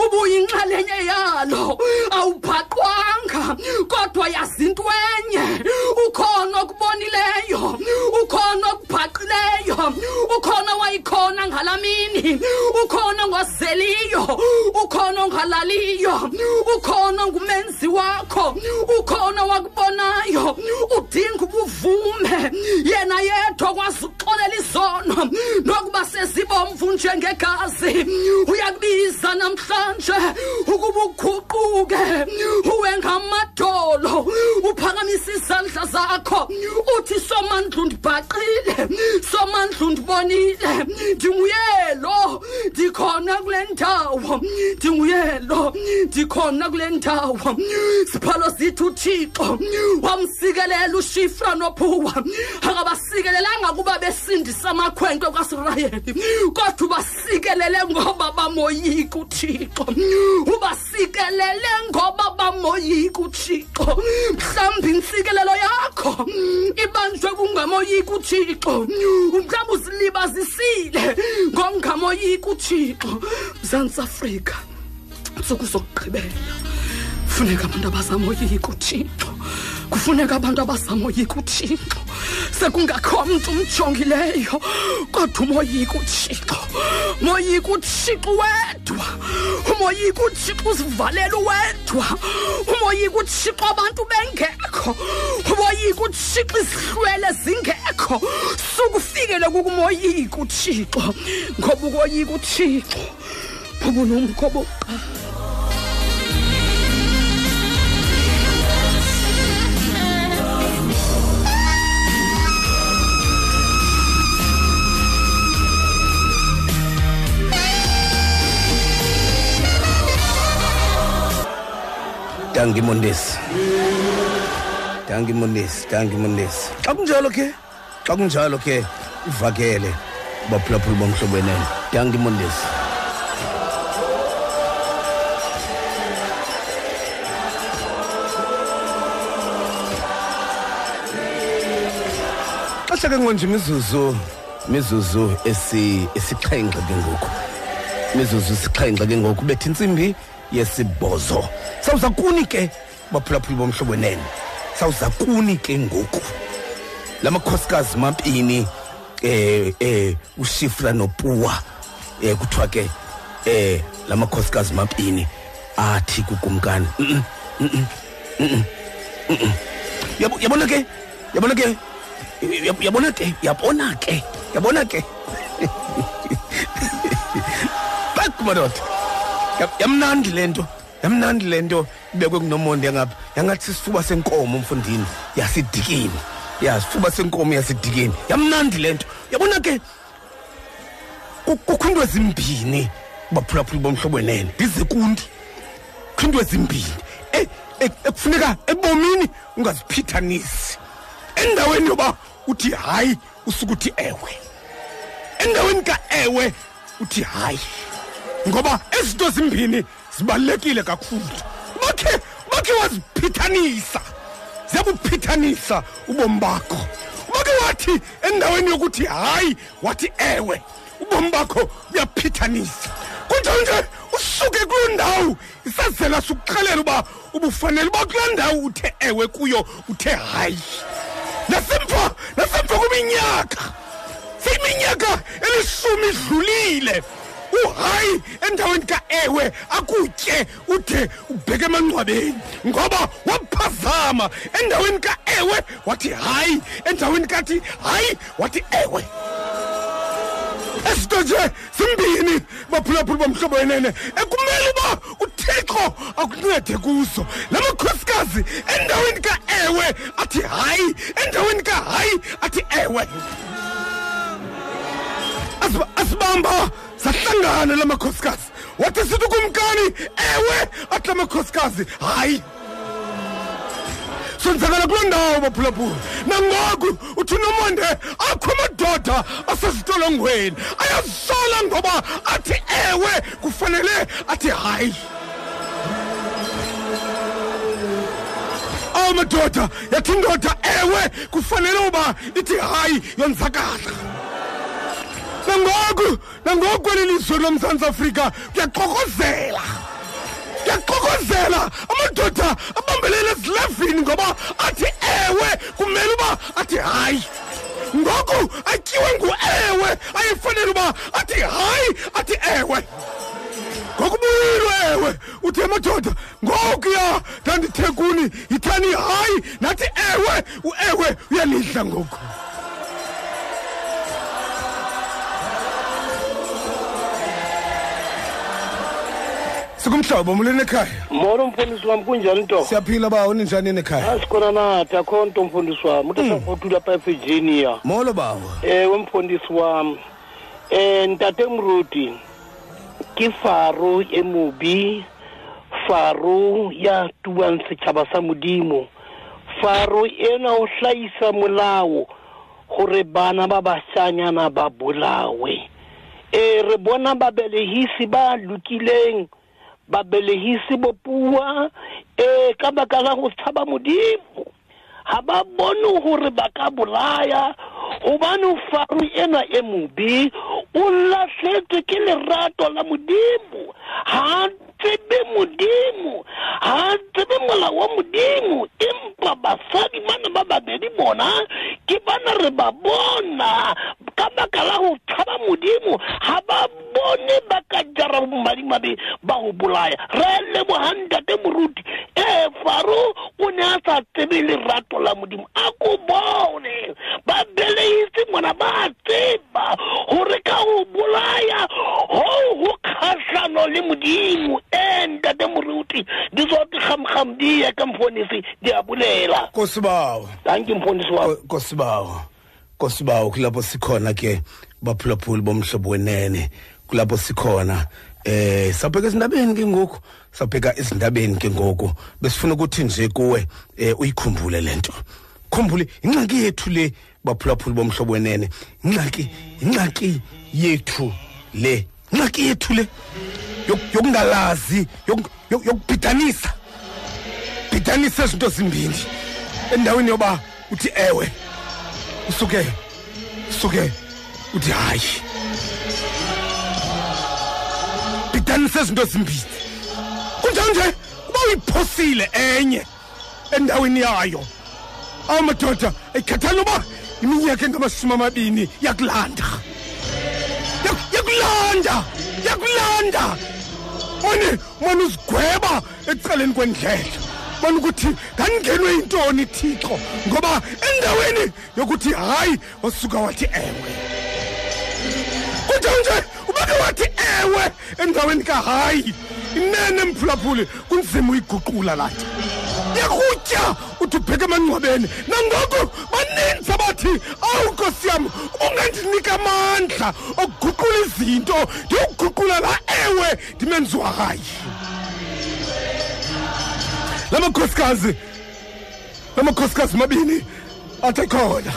ubuyinxalenye yalo. Awubhaqwanga kodwa yazintwenye ukhona okubonileyo ukhona okubhaqileyo ukhona wayikhona ngala mini ukhona ngozeliyo ukhona ongalaliyo ukhona ngumenzi wakho ukhona wakubonayo udinga ubuvume. Yena yedwa okwazi ukuxolela izono nokuba sezibomvu njengegazi uyakubiza namhlanje ukuba uguquke uwe ngamadolo uphakamise izandla zakho. Uthi somandla undibhaqile somandla undibonile. Ndinguyelo ndikhona kule ndawo ndinguyelo ndikhona kule ndawo. Siphalo zithi uthixo wamsikelela ushifra nophuwa. Akabasikelelanga kuba besindisa amakhwenkwe kwasirayeli kodwa ubasikelele ngoba bamoyika uthixo ubasikelele ngoba bamoyika uthixo mhlawumbi intsikelelo yakho ibanjwe kungamoyika uthixo mhlawumbi uzilibazisile ngongamoyika uthixo mzantsi afrika ntsuku zokugqibela. Kufuneka abantu abazamoyika uthixo kufuneka abantu abazamoyika uthixo sekungakho mntu umjongileyo kodwa umoyika uthixo moyika uthixo wedwa. Umoyika uthixo uzivalela wedwa. Umoyika uthixo abantu bengekho. Umoyika uthixo izihlwele zingekho. Sukufikele kukumoyika uthixo ngoba ukoyika uthixo bubunomko bokuqala danki mondesi danki mondesi danki mondesi xa kunjalo ke? Xa kunjalo ke ivakele baphulaphula bomhlobo wenene danki mondesi xesha ke ngonje imizuzu imizuzu esi- esixhenxe ke ngoku. Imizuzu isixhenxe ke ngoku. Betha intsimbi yesibhozo sawuza kuni ke baphulaphuli bomhlobo wenene sawuza kuni ke ngoku. La makhosikazi mapini eh eh ushifra nopuwa eh kuthiwa ke eh la makhosikazi mapini athi kukumkani Mm, mm, mm, mm, mm, mm, mm. Yabo- yabona ke yabona ke yab- yabona ke yabona ke yabona ke. Bak madoda Ya- yamnandi le nto yamnandi le nto ibekwe kunomonde ngapha yangathi sisifuba senkomo mfundini yasidikini ya sifuba senkomo yasidikini yamnandi le nto. Yabona ke ku- kukho into ezimbini baphulaphuli bomhlobo wenene. Ndize kunti kukho into ezimbini e- e- ekufuneka ebomini ungaziphithanisi endaweni yoba uthi hayi usuke uthi ewe. Endaweni ka-ewe uthi hayi. Ngoba ezinto zimbini zibalulekile kakhulu. Bakhe bakhe waziphithanisa ziyabuphithanisa ubomi bakho. Ubake wathi endaweni yokuthi hayi wathi ewe ubomi bakho buyaphithanisa kunjanje usuke kuloo ndawo isazela sukuxelela uba ubufanele uba kulaa ndawo uthe ewe kuyo uthe hayi. Nasemva nasemva kweminyaka seyiminyaka elishumi idlulile. Uhayi endaweni ka-ewe akutye ude ubheke emangcwabeni ngoba waphazama. Endaweni ka-ewe wathi hayi endaweni kathi hayi wathi ewe. Ezinto nje zimbini baphulaphuli bomhlobo wenene. Ekumele uba uthixo akuncede kuzo. La makhosikazi endaweni ka-ewe athi hayi endaweni ka-hayi athi ewe. Asiba- asibamba sahlangana la makhosikazi wathi sithi kumkani ewe athi la makhosikazi hayi. Sonzakala kuloo ndawo baphulaphula nangoku uthi nomonde akho amadoda asezitolongweni. Ayasola ngoba athi ewe kufanele athi hayi. Awu madoda yathi indoda ewe kufanele uba ithi hayi yonzakala. Nangoku nangoku kweli lizwe lomzantsi afrika kuyaxokozela kuyaxokozela amadoda abambelele ezilevini ngoba athi ewe kumele uba athi hayi. Ngoku atyiwe ngu-ewe ayifanele uba athi hayi athi ewe. Ngoku buyilwe ewe uthi amadoda ngokuya ndandithe kuni yithani hayi nathi ewe uewe uyalidla ngoku. Sikumhlobo muleni ekhaya molo mfundisi wam kunjani nto? Siyaphila bawo ninjani nekhaya asikhona nathi akho nto mfundisi wam uthi safothula pha evirginia molo bawo ewe mfundisi wam um ntate mruti ke faro e mobi faro ya tuang setšhaba sa modimo. Faro ena o hlaisa molao gore bana ba basanyana ba bolawe. E re bona babelehisi ba lokileng babelegisi bopua e ka baka la go tshaba modimo ga ba bone gore ba ka bolaya gobane faru ena e mobi o latlhetswe ke lerato la modimo ga modimo ga tsebe mola wa modimo empa basadi bana ba babedi bona ke bana re ba bona. Ka baka la go tshaba modimo ga ba bone ba ka jara bomadimabe ba go bolaya. Re lebogang ntate moruti ee faro o ne a sa tsebe lerato la modimo a ko bone. Ba beleitse ngwana ba tseba gore ka go bolaya go go kgatlhano le modimo ntate moruti di tsote gamgam di ya ka mfonisi di a bolela. Kosibawo. Thank you mfundisi wami kosibawo. Kosibawo kulapho sikhona ke baphulaphuli bomhlobo wenene. Kulapho sikhona eh sabheka ezindabeni ke ngoku sabheka ezindabeni ke ngoku. Besifuna ukuthi nje kuwe eh uyikhumbule lento khumbule ingxaki yethu le baphulaphuli bomhlobo wenene. Ingxaki ingxaki yethu le ingxaki yethu le yok- yokungalazi yok- yok- yokubhidanisa. Bhidanisa izinto zimbini endaweni yoba uthi ewe usuke usuke uthi hayi. Bhidanisa izinto zimbini kunjalo nje uba uyiphosile enye endaweni yayo amadoda ayikhathali uba iminyaka engamashumi amabini yakulanda. Yak- yakulanda yakulanda. Mane mane uzigweba ecaleni kwendlela. Mane ukuthi ngangenwe yintoni thixo? Ngoba endaweni yokuthi hayi wasuka wathi ewe. Kunjalo nje ubeke wathi ewe endaweni kahayi. Inene mphulaphuli kunzima uyiguqula lathi. Yakutya uthi ubheke emangcwabeni nangoku baninzi abathi awu nkosi yam ungandinika amandla okuguqula izinto ndiyowuguqula la ewe ndimenziwa hayi la makhosikazi la makhosikazi mabini athi ayikhona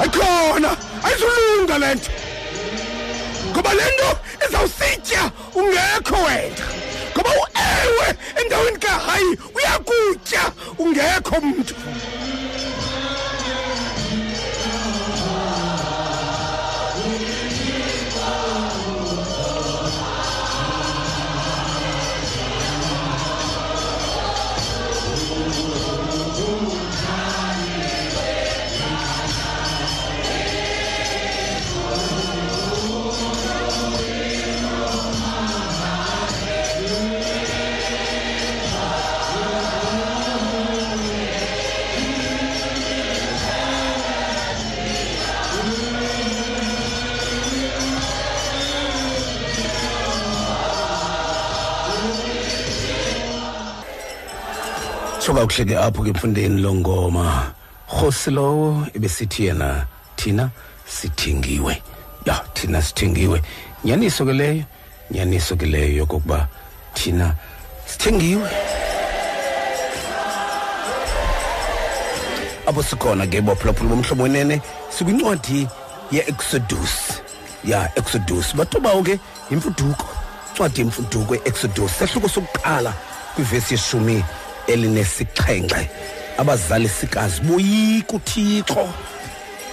ayikhona ayizulunga le nto ngoba le nto izawusitya ungekho wena. Ngoba uewe endaweni kahayi uyakutya ungekho mntu. Soka kuhleke apho ke mfundeni lo ngoma. Khosi lowo ebesithi yena thina sithengiwe ya thina sithengiwe nyaniso ke leyo nyaniso ke leyo yokokuba thina sithengiwe apho sikhona ke baphulaphula bomhlobo wenene sikwincwadi ye-exodus. Ya exodus. Batobawo ke yimfuduko incwadi yemfuduko e-exodus sehluko sokuqala kwivesi yeshumi elinesixhenxe abazali sikazi boyika uthixo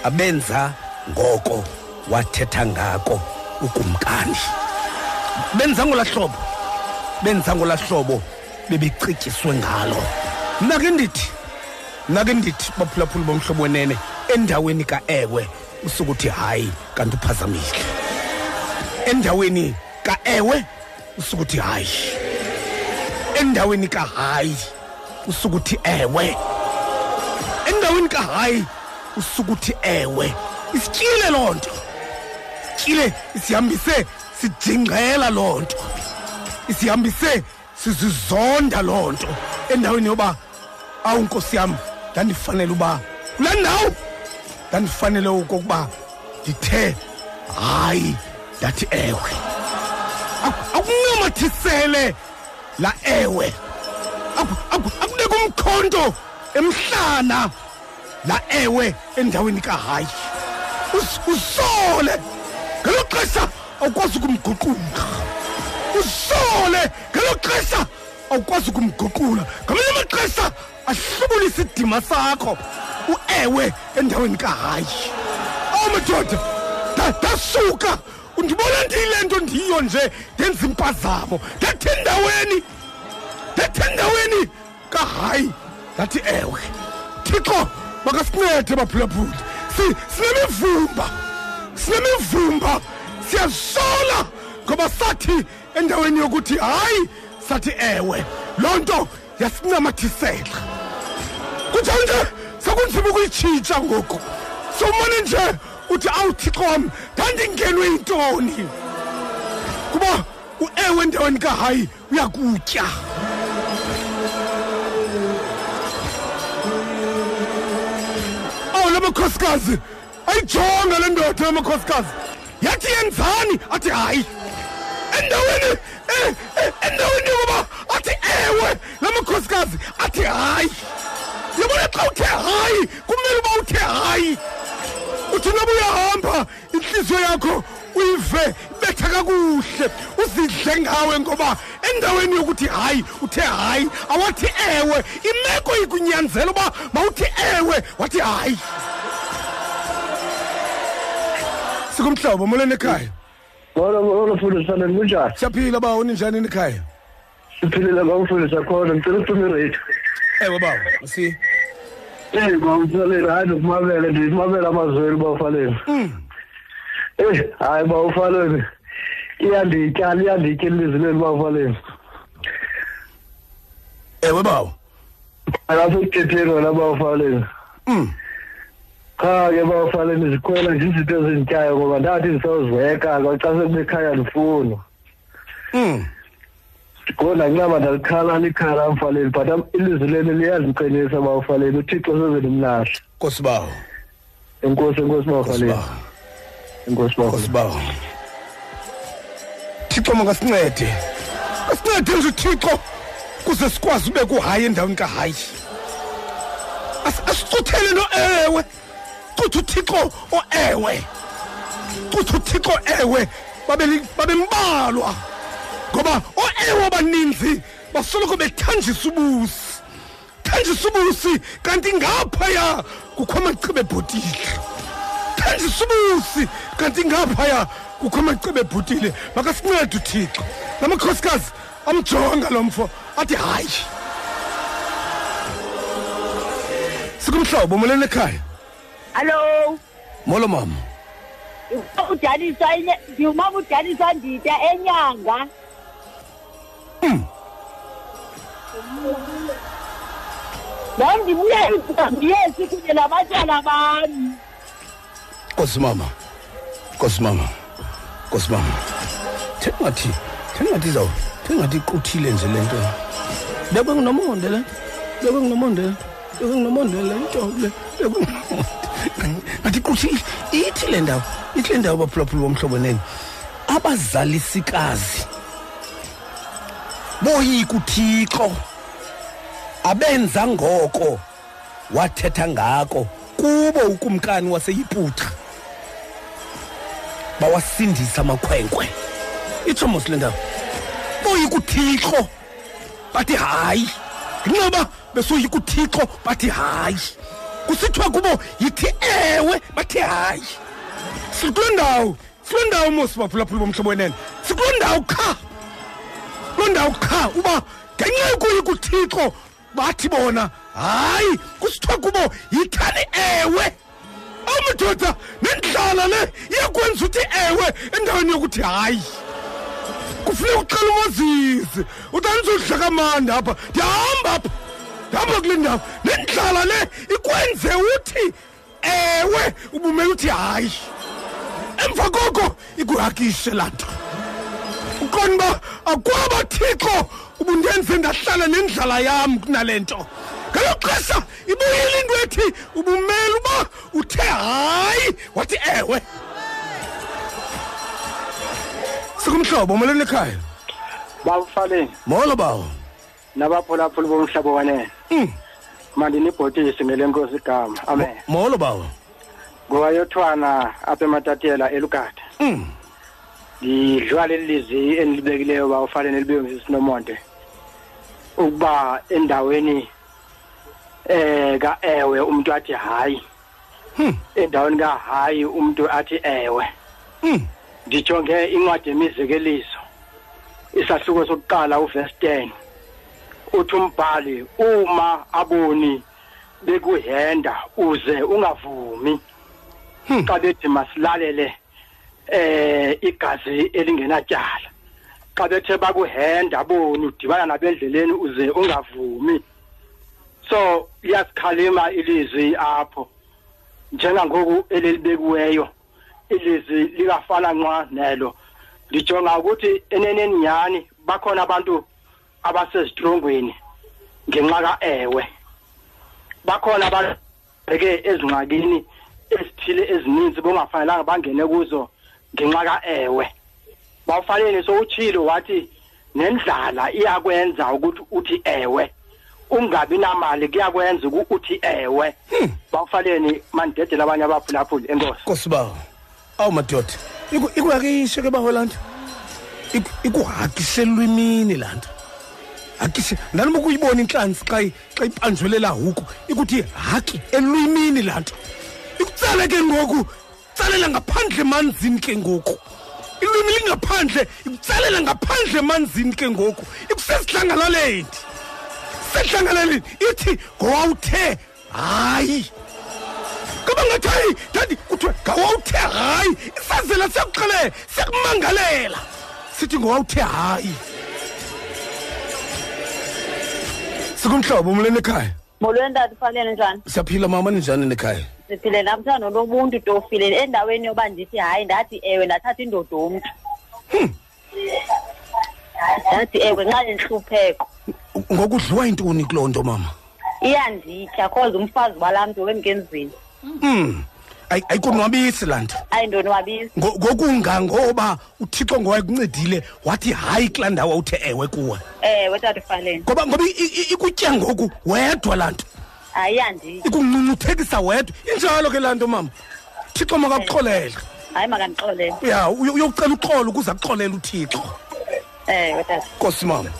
abenza ngoko wathetha ngako ukumkani. Benza ngola hlobo benza ngola hlobo bebecityiswe ngalo. Mna ke ndithi mna ke ndithi baphulaphuli bomhlobo wenene endaweni ka-ewe usukuthi hayi kanti uphazamile. Endaweni ka-ewe usukuthi hayi. Endaweni kahayi usukuthi ewe. Endaweni kahayi usukuthi ewe. Isityile loo nto. Isityile isihambise sijingela loo nto. Isihambise sizizonda loo nto. Endaweni yoba awu nkosi yam ndandifanele uba kulaa ndawo? Ndandifanele okokuba ndithe hayi ndathi ewe. Aku- akuncamathisele la ewe. Aku- aku- akunika umkhonto emhlana la ewe endaweni kahayi. Us- usole ngelo xesha awukwazi ukumguqula. Usole ngelo xesha awukwazi ukumguqula. Ngamanye amaxesha ahlubule isidima sakho uewe endaweni kahayi. Awu madoda nda- ndasuka undibona ndiyile nto ndiyo nje ndenza impazamo. Ndathi endaweni ndathi endaweni. Hayi ndathi ewe thixo makasincede baphulaphuli. Si- sinemivumba sinemivumba. Siyasola ngoba sathi endaweni yokuthi hayi sathi ewe loo nto yasincamathisela kunjalo nje sekunzima ukuyitshintsha ngoku. Somane nje uthi awuthixo wam ndandingenwe yintoni? Kuba uewe endaweni kahayi uyakutya. Lamakhosikazi ayijonga le ndoda yamakhosikazi. Yathi yenzani? Athi hayi endaweni eh, eh, endaweni yokuba athi ewe lamakhosikazi. Athi hayi yabona xa uthe hayi kumele uba uthe hayi. Uthi noba uyahamba intliziyo yakho uyive ibetha kakuhle uzidle ngawe ngoba endaweni yokuthi hayi uthe hayi awathi ewe imeko ikunyanzela uba mawuthi ewe wathi hayi sikumhlobo molweni ekhaya Molo molo mfundisi sana kunjani? siyaphila bawo ninjani ekhaya Siphilile bamfundisi khona ngicela ucima irate. ewe bawo si Eh bawusalele hayi nokumabela ndimabela amazweli bawufaleni. Eh hayi bawufaleni. Iyandityala iyanditya ilizwi leli bawufaleni. ewe bawo Alapha ekuthetheni wena bawufaleni. Mm. Cha ke bawufaleni zikhwela nje izinto ezintyayo ngoba ndathi ndisawuzeka xa sekubekhaya ndifuna. Mm. Kodwa nginqaba ndalikhala likhala mfaleni but am- ilizwi leli liyaziqinisa bawufaleni uthixo seze limlahla. nkosi bawo Enkosi enkosi bawufaleni. Bawo Enkosi bawufaleni. nkosi bawo thixo makasincede. Asincede nje uthixo kuze sikwazi ube kuhayi endaweni kahayi. As- asicuthele no ewe. Cutha uthixo o-ewe cutha uthixo ewe. Babeli- babembalwa. Ngoba o-ewe abaninzi basoloko bethanjisa ubusi. Thanjisa ubusi kanti ngaphaya kukho amacebe ebhotile thanjisa ubusi kanti ngaphaya kukho amacebe ebhutile makasincede uthixo namakhosikazi amjonga lo mfo athi hayi sikumhlobo molweni ekhaya Hello. molo mama Udaniswa ine ndiwumama udaniswa ndida enyanga. Nam ndibuye ndiyesi kunye nabantwana bami. Nkosi mama nkosi mama nkosi mama thengathi thengathi zaw thengathi iquthile nje le nto. Bekwe nginomonde le bekwe nginomonde bekwe nginomonde le nto le bekwe ngathi iquthile ithi le ndawo ithi le ndawo baphulaphula bomhlobo neni abazalisikazi. Boyika uthixo abenza ngoko wathetha ngako kubo ukumkani waseyiputra bawasindisa amakhwenkwe. Itsho mos le ndawo boyika uthixo bathi hayi. Ngenxa besoyika uthixo bathi hayi. Kusithiwa kubo yithi ewe bathi hayi. Sikuloo ndawo sikuloo ndawo mos baphulaphula bomhlobo wenene. Sikuloo ndawo qha. Kuloo ndawo qha uba ngenxa yokoyika uthixo bathi bona hayi kusithiwa kubo yithani ewe. Amadoda nendlala le iyakwenza uthi ewe endaweni yokuthi hayi. Kufuneka uqala umazise utanizodla kamandi apha. Ndihamba apha. Ndihamba kule ndawo. Nendlala le ikwenze uthi ewe ubumele uthi hayi. Emva koko ikuhakishe laa nto uqonda uba akwaba thixo ubundenze ndahlala nendlala yam kunale nto. Ngelo xesha ibuyile into ethi ubumele uba uthe hayi wathi ewe. Sikumhlobo molweni ekhaya? Bawufaleni molo bawo nabaphulaphuli bomhlaba wanene mandinibhotise ngele nkosi igama. Amen. Molo bawo ngowayothwana apha ematatela elugada ndidlwa leli lizwi endilibekileyo bawufaleni elibiwe ngisisinomonde ukuba endaweni eh ka-ewe umuntu athi hayi. Endaweni ka-hayi umuntu athi ewe. Ndijonge incwadi yemizekeliso. Isahluko sokuqala uvesi 10 uthi umbhali uma aboni bekuhenda uze ungavumi. Xa bethi masilalele eh igazi elingenatyala. Xa bethe bakuhenda boni udibana nabendleleni uze ungavumi. So iyasikhalima ilizwi apho. Njengangoku elelibekiweyo ilizwi likafana nqa nelo lijonga ukuthi eneneni nyani bakhona abantu abasezitrongweni ngenxa ka-ewe. Bakhona ababheke ezingxakini ezithile ezininzi bongafanelanga bangene kuzo ngenxa ka-ewe. Bawufanele sowutshilo wathi nendlala iyakwenza ukuthi uthi ewe. Ungabi namali kuyakwenza ukuthi ewe bawufanele mandedela abanye abaphulaphuli enkosi. Nkosi bawo awu madoda iku- ikuhakishe ke baholanda ikuhakishe elwimini laa nto. Hakishe ndanoma ukuyibona intlanzi xa i- xa ipanjwelela huku ikuthi haki elwimini laa nto. Ikutsale ke ngoku tsalela ngaphandle emanzini ke ngoku. Ilwimi lingaphandle ikutsalela ngaphandle emanzini ke ngoku. Ikusezidlangalaleni sedlangalaleni ithi ngowawuthe hayi. Kaba ngathi hayi dadi kuthiwe ngawawuthe hayi. Isazela siyakuxelela siyakumangalela. Sithi ngowawuthe hayi. Sikumhlobo umleni ekhaya? Molweni tata ufanele njani? Siyaphila mama ninjani nekhaya siphile namthando lobuntu tofile endaweni yoba ndithi hayi ndathi ewe ndathatha indoda omntu ndathi ewe nxa yentlupheko ngokudliwa intoni kuloo nto mama? Iyanditya cause umfazi walaa mntu wemkenzini um Ayi- ayikonwabisi laa nto. Ayindonwabisi Ngo- ngokungangoba uthixo ngowayekuncedile wathi hayi kulaa ndawo uthe ewe kuwe. Ewe tata ufanele ngoba ngoba i- i- ikutya ngoku wedwa laa nto. Hayi iyanditya. Ikungcungcuthekisa wedwa. Injalo ke laa nto mama. Thixo makakuxolele. Hayi makandixolele ya uyo- uyokucela uxolo ukuze akuxolele uthixo. Ewe tata nkosi mama.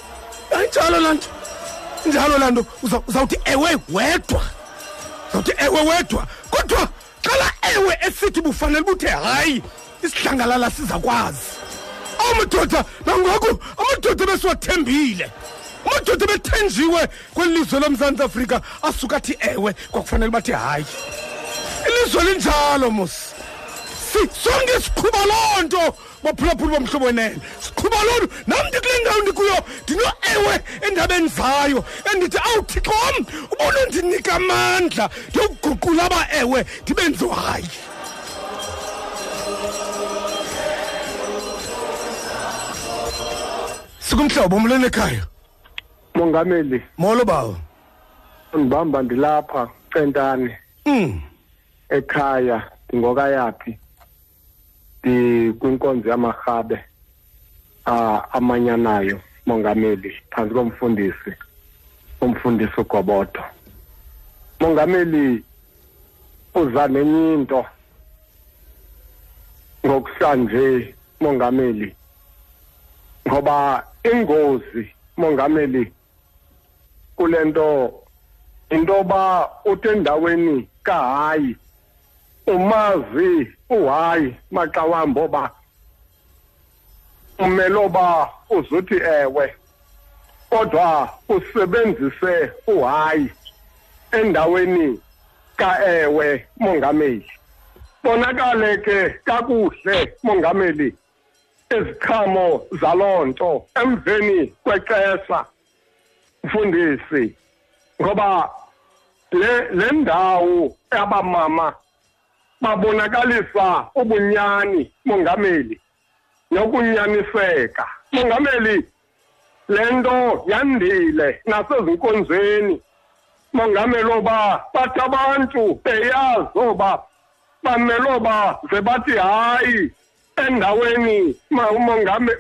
Ayinjalo laa nto injalo laa nto uza- uzawuthi ewe wedwa. Uzawuthi ewe wedwa. Kodwa qala ewe esithi bufanele buthe hayi isidlangalala sizakwazi. Amadoda nangoku amadoda besiwathembile amadoda bethenjiwe kweli lizwe lomzantsi afrika asuka athi ewe kwakufanele bathi hayi ilizwe linjalo mos si sonke siqhuba loo nto. Baphulaphuli bomhlobo wenene. Siqhuba loo nto. Nam ndikule ndawo ndikuyo ndino-ewe endabeni zayo endithi awuthixo wam ubunondinika amandla ndiyowuguqula aba-ewe ndibenziwe hayi sikumhlobo umleni ekhaya? Mongameli. Molo bawo. Ndibamba ndilapha centane. Um ekhaya ndingokayaphi ndikwinkonzo yamarhabe ah amanyanayo mongameli phantsi komfundisi umfundisi ugobodo mongameli uza nenye into. Ngokusanje mongameli ngoba ingozi mongameli kule nto intoba uthi endaweni kahayi umazi uhayi maxa wambi oba umele oba uzuthi ewe. Kodwa usebenzise uhayi endaweni ka-ewe mongameli. Bonakale ke kakuhle mongameli iziqhamo zaloo emveni kwexesha. Mfundisi ngoba le ndawo abamama babonakalisa ubunyani mongameli nokunyaniseka. Mongameli le nto yandile nasezinkonzweni. Mongameli oba bathi abantu beyazi oba bamele oba ze bathi hayi endaweni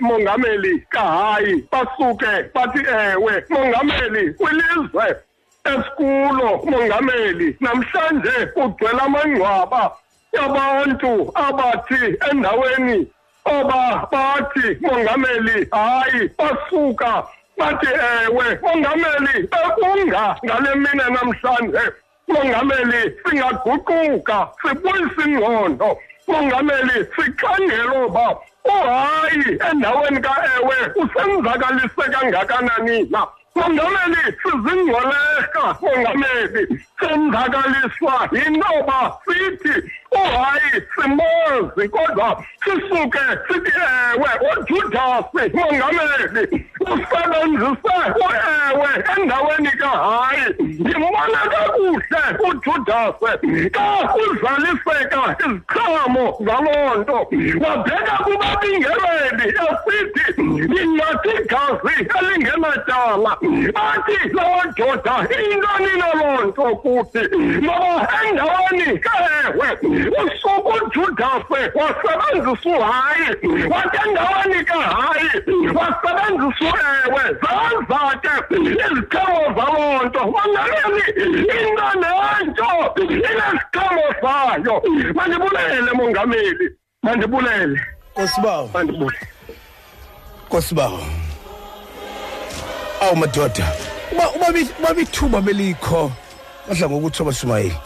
mongameli kahayi basuke bathi ewe mongameli kwilizwe esikulo mongameli namhlanje kugcwele amangcwaba. Yabantu abathi endaweni oba bathi mongameli hayi basuka bathi ewe mongameli bekunga ngale mina namhlanje. Mongameli singaguquka sibuyise ingqondo. Mongameli sikhangele oba uhayi endaweni ka-ewe usenzakalise kangakanani na? Mongameli sizingcweleka mongameli. Senzakaliswa yintoba sithi oh, uhayi simazi kodwa sisuke sithi ewe ujudasi mongameli usebenzise oh, uewe endaweni kahayi ndimbona kakuhle ujudasi. Xa uzaliseka iziqhamo zaloo nto wabheka kubabingeleli esithi ningathi igazi elingenatyala athi loo doda intoni naloo nto kuthi noba endaweni kewe usuku ujudasi wasebenzisa uhayi wathi endaweni kahayi wasebenzisa uewe zenza ke iziqhamo zaloo nto mangaleli into nento ineziqhamo zayo mandibulele mongameli mandibulele kosibawo mandibulele kosibawo awu madoda uba uba bi- uba bithuba belikho badla ngokuthi abashumayeli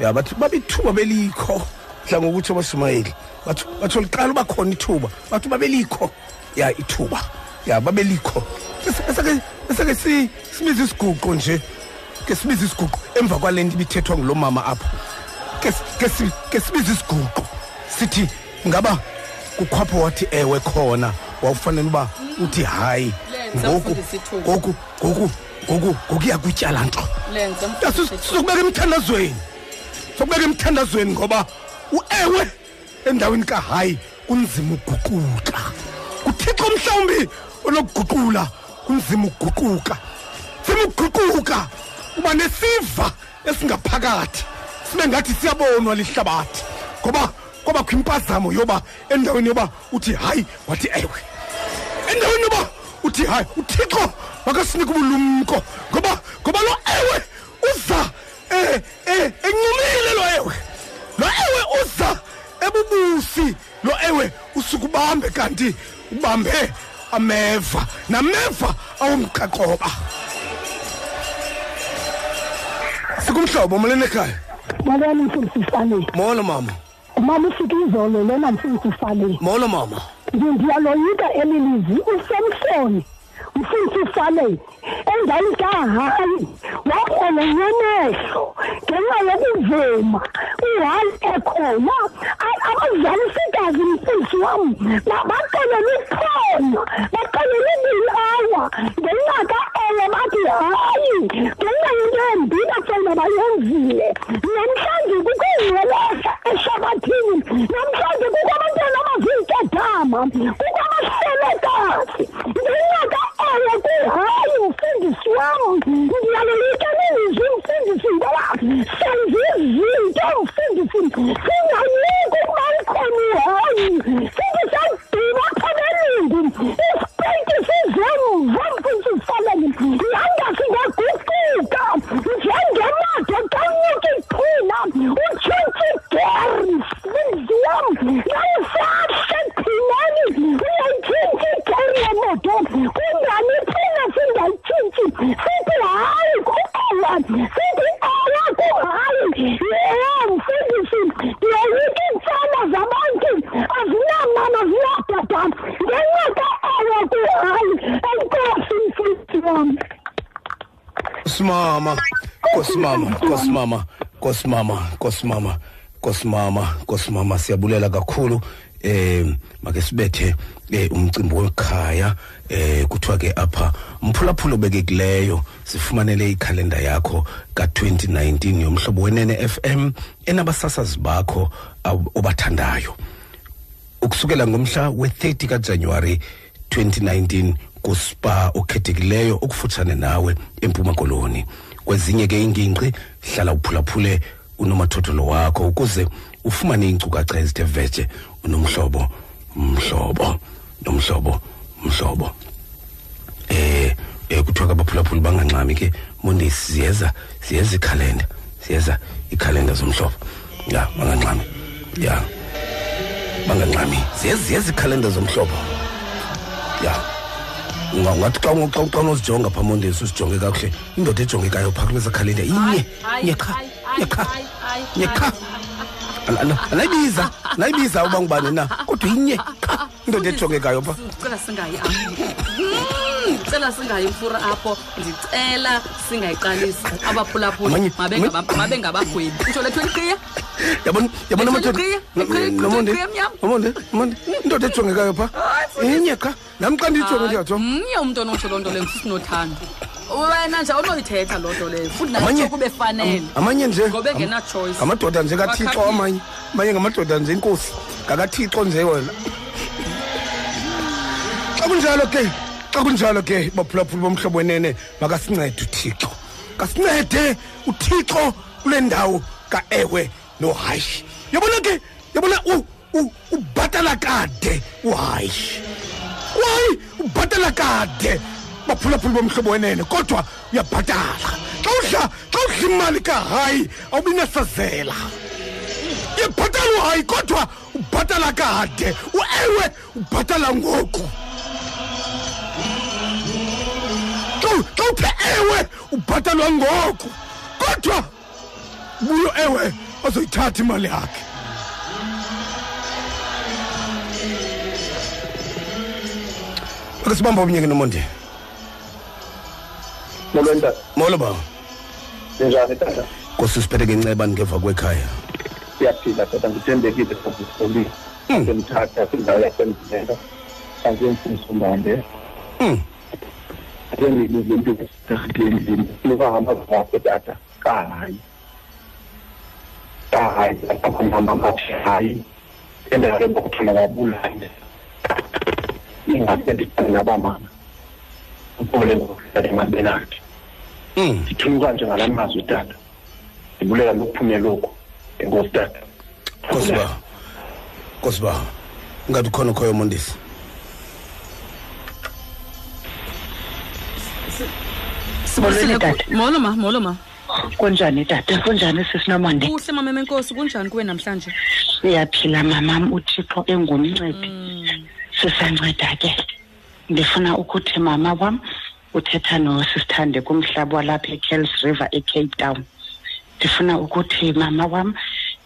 ya bathi babithuba belikho. Badla ngokuthi abashumayeli bathi batho liqala uba khona ithuba bathi uba belikho. Ya ithuba. Ya babelikho esake esake si sibize isiguqo nje. Ke sibize isiguqo emva kwale nto ibithethwa ngulo mama apha ke si- ke si- ke sibize isiguqo sithi ngaba kukhwapho wathi ewe khona. Wawufanele uba uthi hayi ngoku ngoku ngoku ngoku ngokuya kutyala nto. Lenza Ya, sis- sizokubeka emthandazweni sizokubeka emthandazweni ngoba uewe endaweni kahayi kunzima uguquka kuthixo mhlawumbi onokuguqula kunzima uguquka nzima uguquka uba nesiva esingaphakathi. Sibe ngathi siyabonwa lihlabathi ngoba kwabakho impazamo yoba endaweni yoba uthi hayi wathi ewe. Endaweni yoba uthi hayi uthixo makasinike ubulumko ngoba ngoba lo ewe uza eh eh encumile lo ewe. Lo ewe uza ebubusi. Lo ewe usukubambe kanti ubambe ameva. Nameva awumqaqoba. Sikumhlobo molweni ekhaya? Molweni mfundisifaleni molo mama. Mama ufike izolo lena mfundisifaleni molo mama. Ndiyaloyika eli lizwi usemsoni mfundisifaleni endaweni kahayi wabona nyenehlo ngenxa yokuvuma. Uhayi ekhona A- abazalisikazi mfundisi wam ba- baxelele uphondo baxelele ibilawa ngenxa ka-ele bathi hayi ngenxa yento embi bafela bayenzile. Namhlanje kukho iwelehla eshabathini namhlanje kukho abantwana abaziinkedama kukho abahlelekazi. Ngenxa ka-ele kuhayi mfundisi wam ndiyaloyika nilizwi mfundisi ngoba senze izinto mfundisi singayiki ukuba ukhona uhayi sithi saduma phamelindi isipeki sizemva mfundisi faleni yanga singaguquka njengemado kanyuka iqhina utshintshi igeri mfundisi wam yayisahle qhineni uyayitshintshi igeri yemoto kungani thina singayitshintshi sithi hayi ku-ewa sithi ewa kuhayi ye mfundisi ndiyoyika iintsana zabantu azinamama zinabhada ngenxa ka-ewa kuhayi enkosi mfundisi wam simama kosimama kosimama kosimama kosimama kosimama kosimama siyabulela kakhulu eh make sibethe eh, umcimbi wekhaya eh kuthiwa ke apha mphulaphula obekekileyo sifumanele ikhalenda yakho ka-2019 yomhlobo wenene FM enabasasazi bakho obathandayo. Ukusukela ngomhla we-30 kajanuwari 2019 kuspa okhethekileyo okufutshane nawe empuma koloni. Kwezinye ke ingingqi hlala uphulaphule unomathotholo wakho ukuze ufumane iinkcukacha ezithe vetshe unomhlobo mhlobo nomhlobo mhlobo. Eh eh kuthiwa ke abaphulaphuli bangangxami ke monday siyeza siyeza ikhalenda siyeza ikhalenda zomhlobo. Ya bangangxami ya bangangxami ziyeza ikhalenda zomhlobo. Ya. Unga- ungathi xa unga- xa- xa unozijonga phaa mondays uzijonge kakuhle indoda ejongekayo phaa kuleza khalenda inye inye kha inye kha inye kha Ala- ala- anayibiza anayibiza uba ngubani na kodwa inye kha indoda ejongekayo phaa cela singayi Mm, ndicela singayi mfura apho. Ndicela singayiqalisi. Abaphulaphuli Amanye- mabe mabe ngabagwebi. Utsho lethu eliqhiya? Yabona yabona Lethu amadoda eliqhiya, eliqhiya, nomonde? eliqhiya emnyama. nomonde nomonde. Indoda ejongekayo pha inye ka nam xa ndiyijonge ndiyajonga mnye umntu onotsho loo nto leyo msisinothando wena nje awunoyithetha loo nto leyo. Futhi Amanye- nayo befanele am- amanye nje ngoba engena-choice ngamadoda nje kathixo Wakhathile. amanye. Amanye ngamadoda nje inkosi. Ngakathixo nje wena. xa kunjalo ke xa kunjalo ke baphulaphuli bomhlobo wenene makasincede uthixo. Kasincede uthixo kule ndawo kaewe nohayi. Yabona ke yabona u- u- ubhatala kade uhayi. Wayi ubhatala kade? Baphulaphuli bomhlobo wenene kodwa uyabhatala. Xa udla xa udla imali kahayi awubi nasazela uyabhatala uhayi kodwa ubhatala kade. Uewe ubhatala ngoku xa xa uthe ewe! Ubhatalwa ngoku kodwa buyo ewe azoyithatha imali yakhe. Ake sibamba omnye ke nomonde. Molweni tata molo ba ninjani tata. Nkosi siphethe ngenceba ngeva kwekhaya. Siyaphila tata. Ngithembekile sazisolile semthatha kwindawo yasemzela sasemfundisi umbambe njengilizempilo endlini lukahamba zakhe tata kahayi kahayi abamama bathi hayi endaweni bokuthina babulale ingase ndicane nabamama ubole ngokuhlala emabenakhe ndithuluka nje ngala mazwi tata ndibulela lokuphume lokhu enkosi tata nkosi ba nkosi ba ingathi ukhona ukhoyo mondisi. Sibulisile tata. molo ma molo ma. Kunjani tata kunjani sisinomonde kuhle mamema enkosi kunjani kuwe namhlanje? Siyaphila mamam uthixo engumncedi. Sisanceda ke. Ndifuna ukuthi mama wam uthetha nosisithande kumhlaba walapha ekells river ecape town. Ndifuna ukuthi mama wam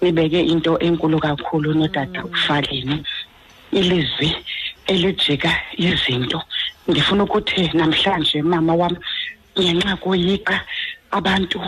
nibeke into enkulu kakhulu notata ufaleni ilizwi elijika izinto. Ndifuna ukuthi namhlanje mama wam ngenxa koyika abantu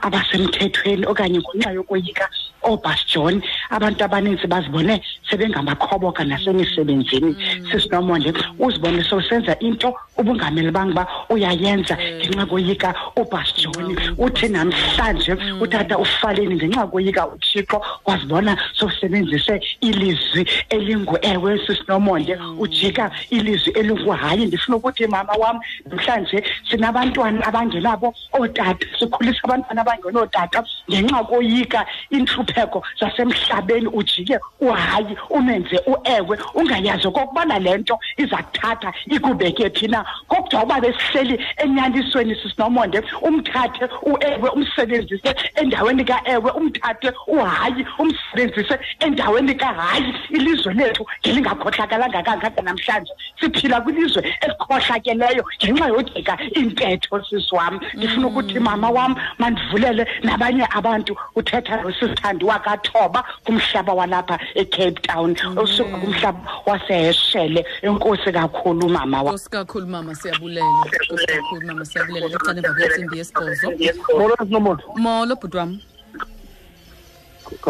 abasemthethweni okanye ngenxa yokoyika oobas john abantu abaninzi bazibone sebengamakhoboka nasemisebenzini sisinomonde uzibone sowusenza into ubungameli banga uba uyayenza ngenxa koyika ubas john uthi namhlanje utata ufaleni ngenxa koyika uthixo wazibona sowusebenzise ilizwi elingu ewe sisinomonde ujika ilizwi elinguhayi ndifuna ukuthi mama wam namhlanje sinabantwana abangenabo ootata sikhulisa abantwana abangenootata ngenxa koyika intlupheko zasemhlabeni ujike uhayi umenze uewe ungayazi okokubana le nto iza kuthatha ikubeke phi na. Kodwa uba besihleli enyanisweni sisinomonde umthathe uewe umsebenzise endaweni kaewe umthathe uhayi umsebenzise endaweni kahayi. Ilizwe lethu ngelingakhohlakalanga kangaka namhlanje. Siphila kwilizwe elikhohlakeleyo ngenxa yojika intetho sisi wam ndifuna ukuthi mama wam mandivulele nabanye abantu uthetha nosisithandi wakathoba kumhlaba walapha ecape town. Osuka kumhlaba waseheshele enkosi kakhulu mama wam nkosi kakhulu mama siyabulela. Nkosi kakhulu mama siyabulela. Lecala emva kwentsimbi yesibhozo. Molo sinomoto molo bhuti wam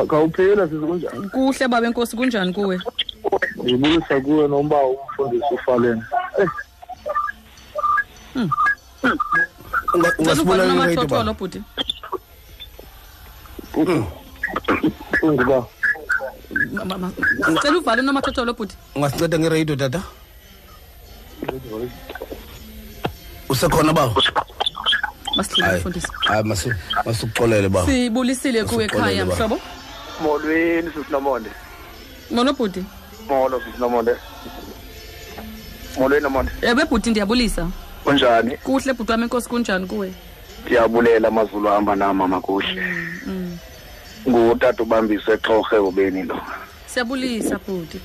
khawuphila sizikunjani kuhle baba enkosi kunjani kuwe? Ndibulisa kuwe nomba umfundisi ufaleni cela uvale nomathotholo bhuti? Unguba Ma- ma- ma- cela uvale nomathotholo bhuti. Ungasinceda ngeradio tata? Usekhona ba masidlule hayi mfundisi. hayi masu- masukuxolele ba sibulisile kuwe ekhaya Masuxolele, ba. mhlobo? Molweni sisinomonde molo bhuti. Molo sisinomonde molweni nomonde. Ebe bhuti ndiyabulisa. Kunjani? Kuhle bhuti wam enkosi kunjani kuwe? Ndiyabulela amazulu ahamba nama makuhle. Mm. Ngutata ubambise exhorhe ubeni lo. Siyabulisa bhuti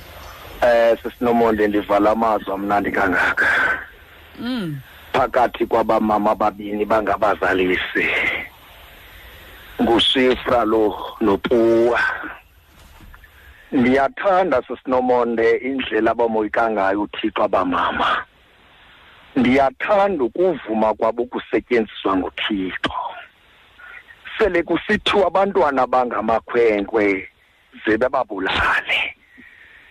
eh sisinomonde ndivala amazwi amnandi kangaka. Mm. phakathi kwabamama ababini bangabazalisi. Ngushifra lo nopuwa. Ndiyathanda sisinomonde indlela abamoyika ngayo uthixo abamama. Ndiyathanda ukuvuma kwabo ukusetyenziswa nguthixo. Sele kusithiwa abantwana bangamakhwenkwe ze bebabulale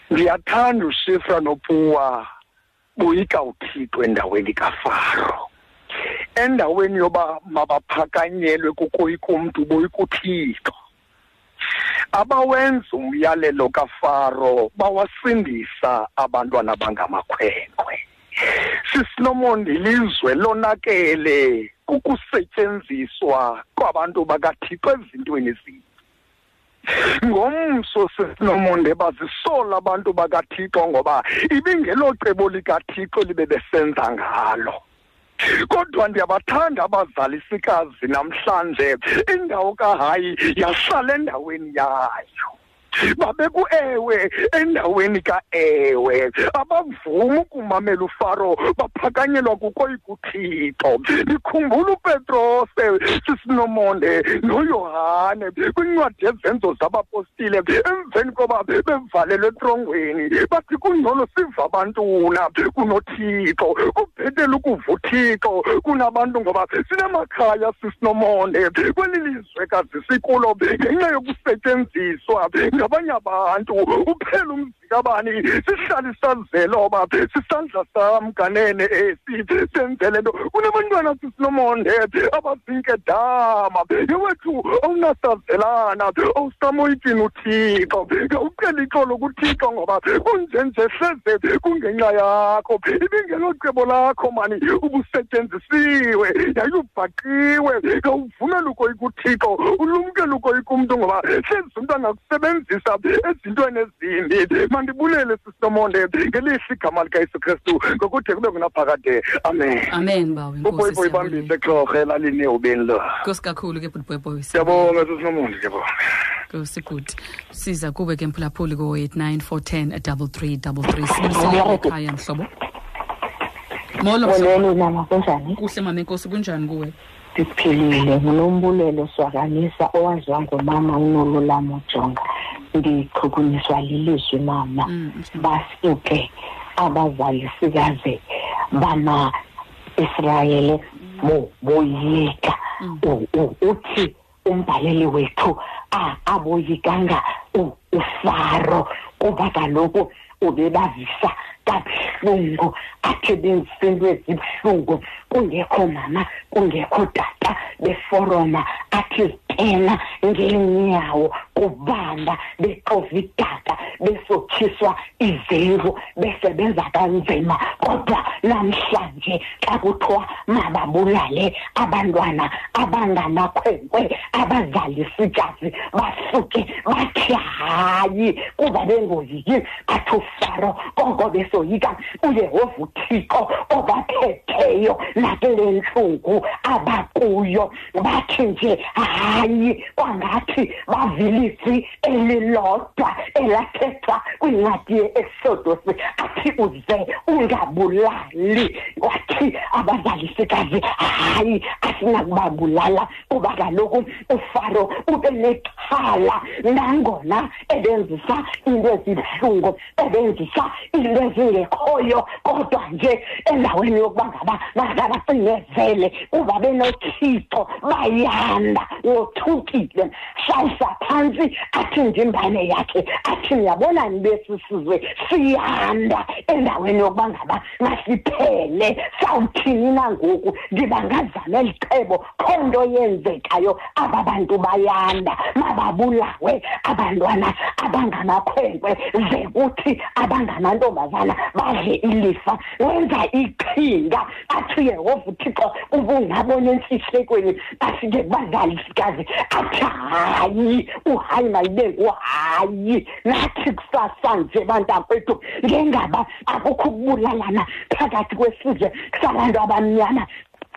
ndiyathanda ushifra nopuwa boyika uthixo endaweni kafaro. Endaweni yoba mabaphakanyelwe kukoyika umntu boyika uthixo. Abawenza umyalelo kafaro bawasindisa abantwana bangamakhwenkwe. Sisinomondi ilizwe lonakele kukusetyenziswa kwabantu bakathixo ezintweni ezinye ngomso sesinomonde bazisola abantu bakathixo ngoba ibingelocebo likathixo libe besenza ngalo. Kodwa ndiyabathanda abazalisikazi namhlanje indawo kahayi yahlala endaweni yayo. Babeku ewe endaweni ka-ewe abavumi ukumamela ufaro baphakanyelwa kukoyika uthixo ndikhumbula upetrose sisinomonde noyohane kwincwadi yezenzo zabapostile emveni koba bevalelwe etrongweni bathi kungcono siva abantuna kunothixo kubhetele ukuva uthixo kunabantu ngoba sinamakhaya sisinomonde. Kweli lizwekazi sikulo ngenxa yokusetyenziswa uyabanyabana uphela umzikabani sihlale sazeloba sisandla sam kanene esi. Senzele nto. Kunabantwana sisinomonde abazinkedama yewethu awunasazelana awusamoyikini uthixo? Ngawucela ixolo kuthixo ngoba kunjenje hleze kungenxa yakho. Ibingelocebo lakho mani ubusetyenzisiwe yayubhaqiwe. Ngawuvumela ukoyika uthixo ulumkele ukoyika umntu ngoba hlezi umntu angakusebenzisa ezintweni ezimbi mandibulele sisinomonde ngelihle igama likayesu kristu. Ngokude kube kunaphakade amen. Amen ibambise xorhe elalini eubeni lo. Nkosi kakhulu ke bhutbweboy siyabonga. Sisinomonde siyabonga. Nkosi good. Siza kuwe ke mphulaphuli ko-89 410 double three double three. Sibuyisele mhlobo. Molo mama kunjani? Kuhle mama enkosi kunjani kuwe ndiphilile ngunombulelo swakanisa owaziwa ngumama unololamo jonga ndichukunyiswa lilizwi mama. Basuke abazalisikazi bama-israyele bo- boyika. U- uthi umbhaleli wethu a- aboyikanga u- ufaro kuba kaloku ubebavisa kabuhlungu. Athi benzisa into ezibuhlungu kungekho mama kungekho tata beforoma athi zitena ngeenyawo kubanda bexova idaka besotshiswa izengu besebenza kanzima. Kodwa namhlanje xa kuthiwa mababulale abantwana abangamakhwenkwe abazalisikazi basuke bathi hayi kuba bengoyiki athi ufaro koko besoyika uyehova uthixo obaphetheyo nakule ntlungu abakuyo. Bathi nje hayi kwangathi bavilizwi elilodwa elathethwa kwincwadi ye-exodosi athi uze ungabulali. Wathi abazalisikazi hayi asinakubabulala kuba kaloku ufaro ube nexhala nangona ebenzisa into ezibuhlungu ebenzisa into ezingekhoyo kodwa nje endaweni yokuba ngaba makabacinezele kuba benothixo bayanda ngothukile hlalisa phantsi athi ndimbane yakhe athi ndiyabona nibesi sizwe siyanda endaweni yokuba ngaba masiphele sawuthini na ngoku ndibangazama eli cebo kho nto yenzekayo aba bantu bayanda mababulawe abantwana abangamakhwenkwe ze kuthi abangamantombazana badle ilifa wenza iqhinga athi yehova uthixo ubungabona emfihlekweni afike kubazalisikazi athi hayi uhayi mayibe nguhayi. Nathi kusasa nje bantakwethu ngengaba akukho ukubulalana phakathi kwesizwe sabantu abamnyama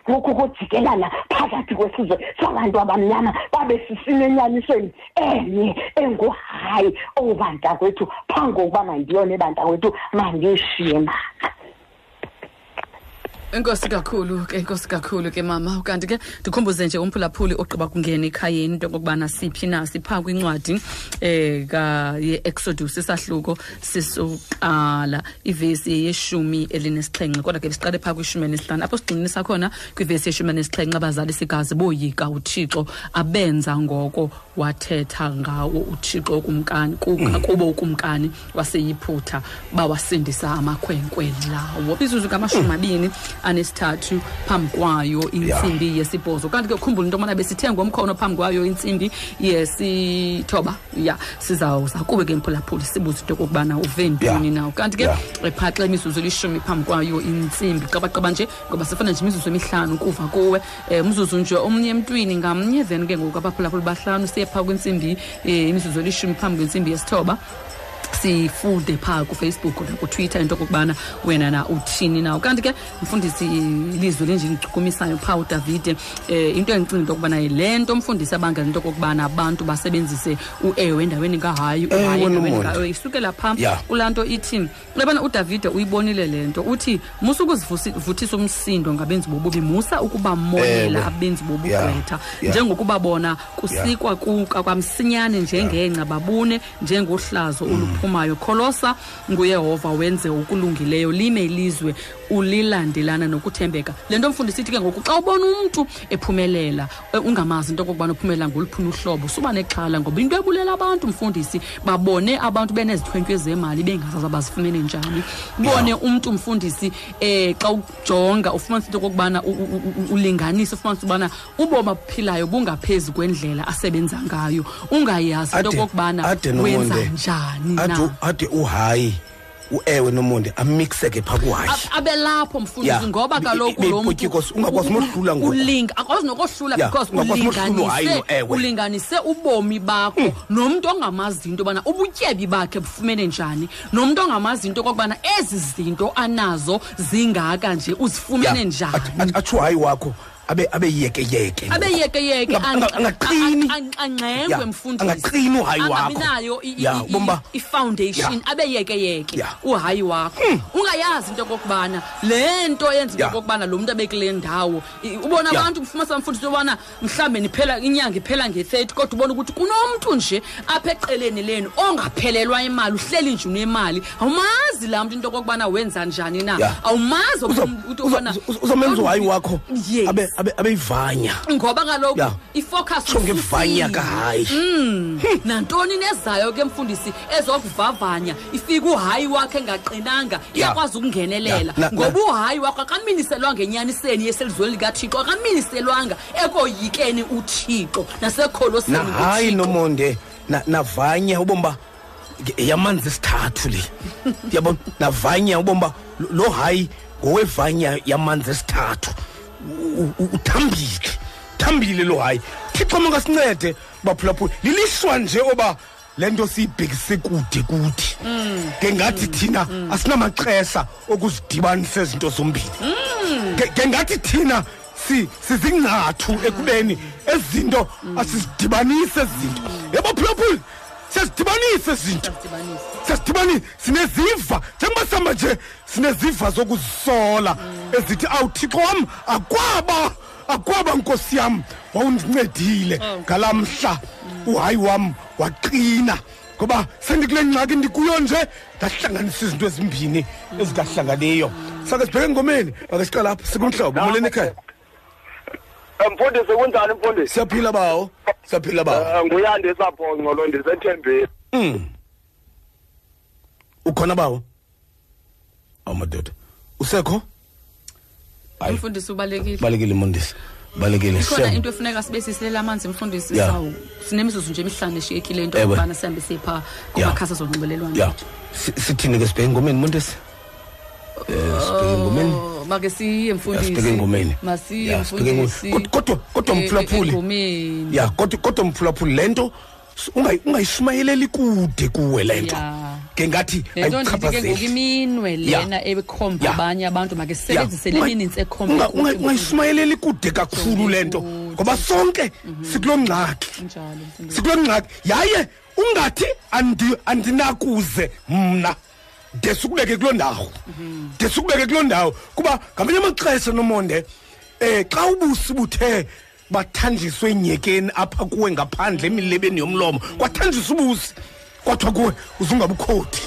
kukho kujikelana phakathi kwesizwe sabantu abamnyama babe sisinenyanisweni enye enguhayi. Obantakwethu phambi kokuba mandiyone bantakwethu mandishiye mama enkosi kakhulu ke enkosi kakhulu ke mama. Kanti ke ndikhumbuze nje umphulaphuli ogqiba kungena ekhayeni into okokubana siphi na sipha kwincwadi eh ka ye-exodus isahluko sisuqala ivesi yeshumi elinesixhenxe kodwa ke siqale phaa kwishumi elesihlanu apho sigxininisa khona kwivesi yeshumi elinesixhenxe abazali sigazi boyika uthixo abenza ngoko wathetha ngawo uthixo ukumkani kuka- kubo ukumkani waseyiphutha bawasindisa amakhwenkwe lawo. Izuzu ngamashumi amabini anesithathu phambi kwayo intsimbi yesibhozo. Kanti ke khumbula into yobana besithe ngomkhono phambi kwayo intsimbi yesithoba. Ya sizawuza. Kube ke mphulaphuli sibuze into yokokubana uve ntoni nawo kanti ke phaa xa imizuzu elishumi phambi kwayo intsimbi qabaqaba nje ngoba sifuna nje imizuzu emihlanu kuva kuwe. Um umzuzu nje omnye emntwini ngamnye then ke ngoku abaphulaphuli bahlanu siye phaa kwintsimbi um imizuzu elishumi phambi kwentsimbi yesithoba sifunde phaa kufacebook nakutwitter into okokubana wena na uthini nawo kanti ke mfundisi ilizwi linje lichukumisayo phaa udavide um into endicinga into yokubana yile nto mfundisi abangela into okokubana abantu basebenzise uewe endaweni kahayi Ewe, uhayi endaweni Nomonde. kaewe isukela phaa Ya. kulaa nto ithi uyabona udavide uyibonile le nto uthi musa ukuzivuthisa umsindo ngabenzi bobubi musa ukubamolela Ewe. abenzi bobu Ya. gqwetha Ya. njengokuba bona kusikwa kuka kwamsinyane njengengca babune njengohlazo oluphumayo kholosa nguyehova wenze okulungileyo lime ilizwe. Ulilandelana nokuthembeka. Le nto mfundisi ithi ke ngoku xa ubona umntu ephumelela eh, ungamazi into okokubana uphumelela ngoluphina uhlobo suba nexhala ngoba into ebulela abantu mfundisi babone abantu benezithwentywe zemali bengazazi abazifumene njani. Bone umntu mfundisi um xa ujonga ufumanisa into okokubana u- u- u- ulinganise ufumanisa ubana ubomi abuphilayo bungaphezu kwendlela asebenza ngayo. Ungayazi into Ade- okokubana ade wenza Nomonde, njani ade na. U- ade uhayi uewe nomonde amikseke phaa kuhayi Ab- abe lapho mfundisi Ya. ngoba Be- kaloku be- lo Potiko, mntu ungakwazi nohlula ngoku. ulinga akwazi nokohlula Ya, because ungakwazi nohlula uhayi ulinganise no-ewe. ulinganise ubomi bakho nomntu ongamaziyo into yobana ubutyebi bakhe bufumene njani nomntu ongamaziyo into okokubana ezi zinto anazo zingaka nje uzifumene njani atsho uhayi wakho abe abe yekeyeke abeyekeyeke Anga- anga- angaqini. angxengwe Ya, mfundisi angaqini uhayi wakho. angabinayo i- i- Ya, i- ubomba- i- i-foundation. Ya. abeyekeyeke Ya. uhayi wakho. Ungayazi into okokubana le nto yenza into okokubana lo mntu abekule ndawo. I- ubona Ya. abantu ufumasa mfundisi yobana mhlawumbe niphela inyanga iphela nge-thirty kodwa ubona ukuthi kunomntu nje apha eqeleni lenu ongaphelelwa imali uhleli nje unemali. Awumazi laa mntu into okokubana wenza njani na. Ya. awumazi Uzo- ukuthi ubana uzomenza uhayi wakho. Yes. Abe abe abeyivanya ngoba kaloku Ya. ifocus Tsho ngevanya ususile. kahayi. Mm. nantoni nezayo ke mfundisi ezokuvavanya ifika uhayi wakhe engaqinanga Ya. iyakwazi ukungenelela Ya. Na- ngoba uhayi wakho akaminiselwanga enyaniseni yeselizweni likathixo akaminiselwanga ekoyikeni uthixo nasekholoseni nahayi kuThixo. nomonde na- navanya ubomba yamanzi esithathu le yabona navanya ubomba lo- lo hayi ngowevanya yamanzi esithathu U- u- uthambile thambile lo hayi. Thixo makasincede baphulaphula. Lilishwa nje oba le nto siyibhekise kude kuthi. Ke ngathi thina asinamaxesha okuzidibanisa ezinto zombini ke ke ngathi thina si sizingcathu ekubeni ezinto asizidibanise ezinto yabaphulaphuli siyazidibanisa ezinto siyasidibanisa sineziva. Njengoba sihamba nje sineziva zokuzisola. Ezithi awu thixo wam akwaba akwaba nkosi yam wawundincedile ngalaa mhla uhayi wam waqina. Ngoba sendikule ngxaki ndikuyo nje ndahlanganisa izinto ezimbini ezingahlanganiyo sake sibheke engomeni ake siqala apha sikumhlobo molweni ekhaya. Mfundisi kunjani mfundisi? Siyaphila bawo siyaphila bawo. Eh, nguyandisa phonco ndisethembeni Mm. ukhona bawo? Awumadoda usekho? Hayi. umfundisi ubalekile. Balekile mondisi balekile ikhona into efuneka sibe sisilela amanzi mfundisi Ya. sawu. Sinemizuzu nje emihlanu eshiyekile into Ewe. okubana sihambe sipha kumakhasi azonxibelelwano ya. Si- sithini ke sibheke engomeni mondisi Eh, sibheke engomeni. Oh, make siye mfundisi. Sibheke engomeni. Masiye mfundisi. Kod- kodwa kodwa Eh, mphulaphuli. engomeni. Ya kodwa kodwa mphulaphuli lento ungayishumayeleli kude kuwe lento ke ngathi Ya. lena ekhomba abanye abantu make Ya. sisebenzise le minintsi ekhomba ungayishumayeleli kude kakhulu lento ngoba sonke sikulo ngxaki Njalo, mfundisi. sikulo ngxaki yaye ungathi andi- andinakuze mna. De sikubeke kuloo ndawo. De sikubeke kuloo ndawo. Kuba ngamanye amaxesha nomonde eh xa ubusi buthe bathanjiswe enyekeni apha kuwe ngaphandle emilebeni yomlomo kwathanjiswa ubusi kwathiwa kuwe uzungabukhothi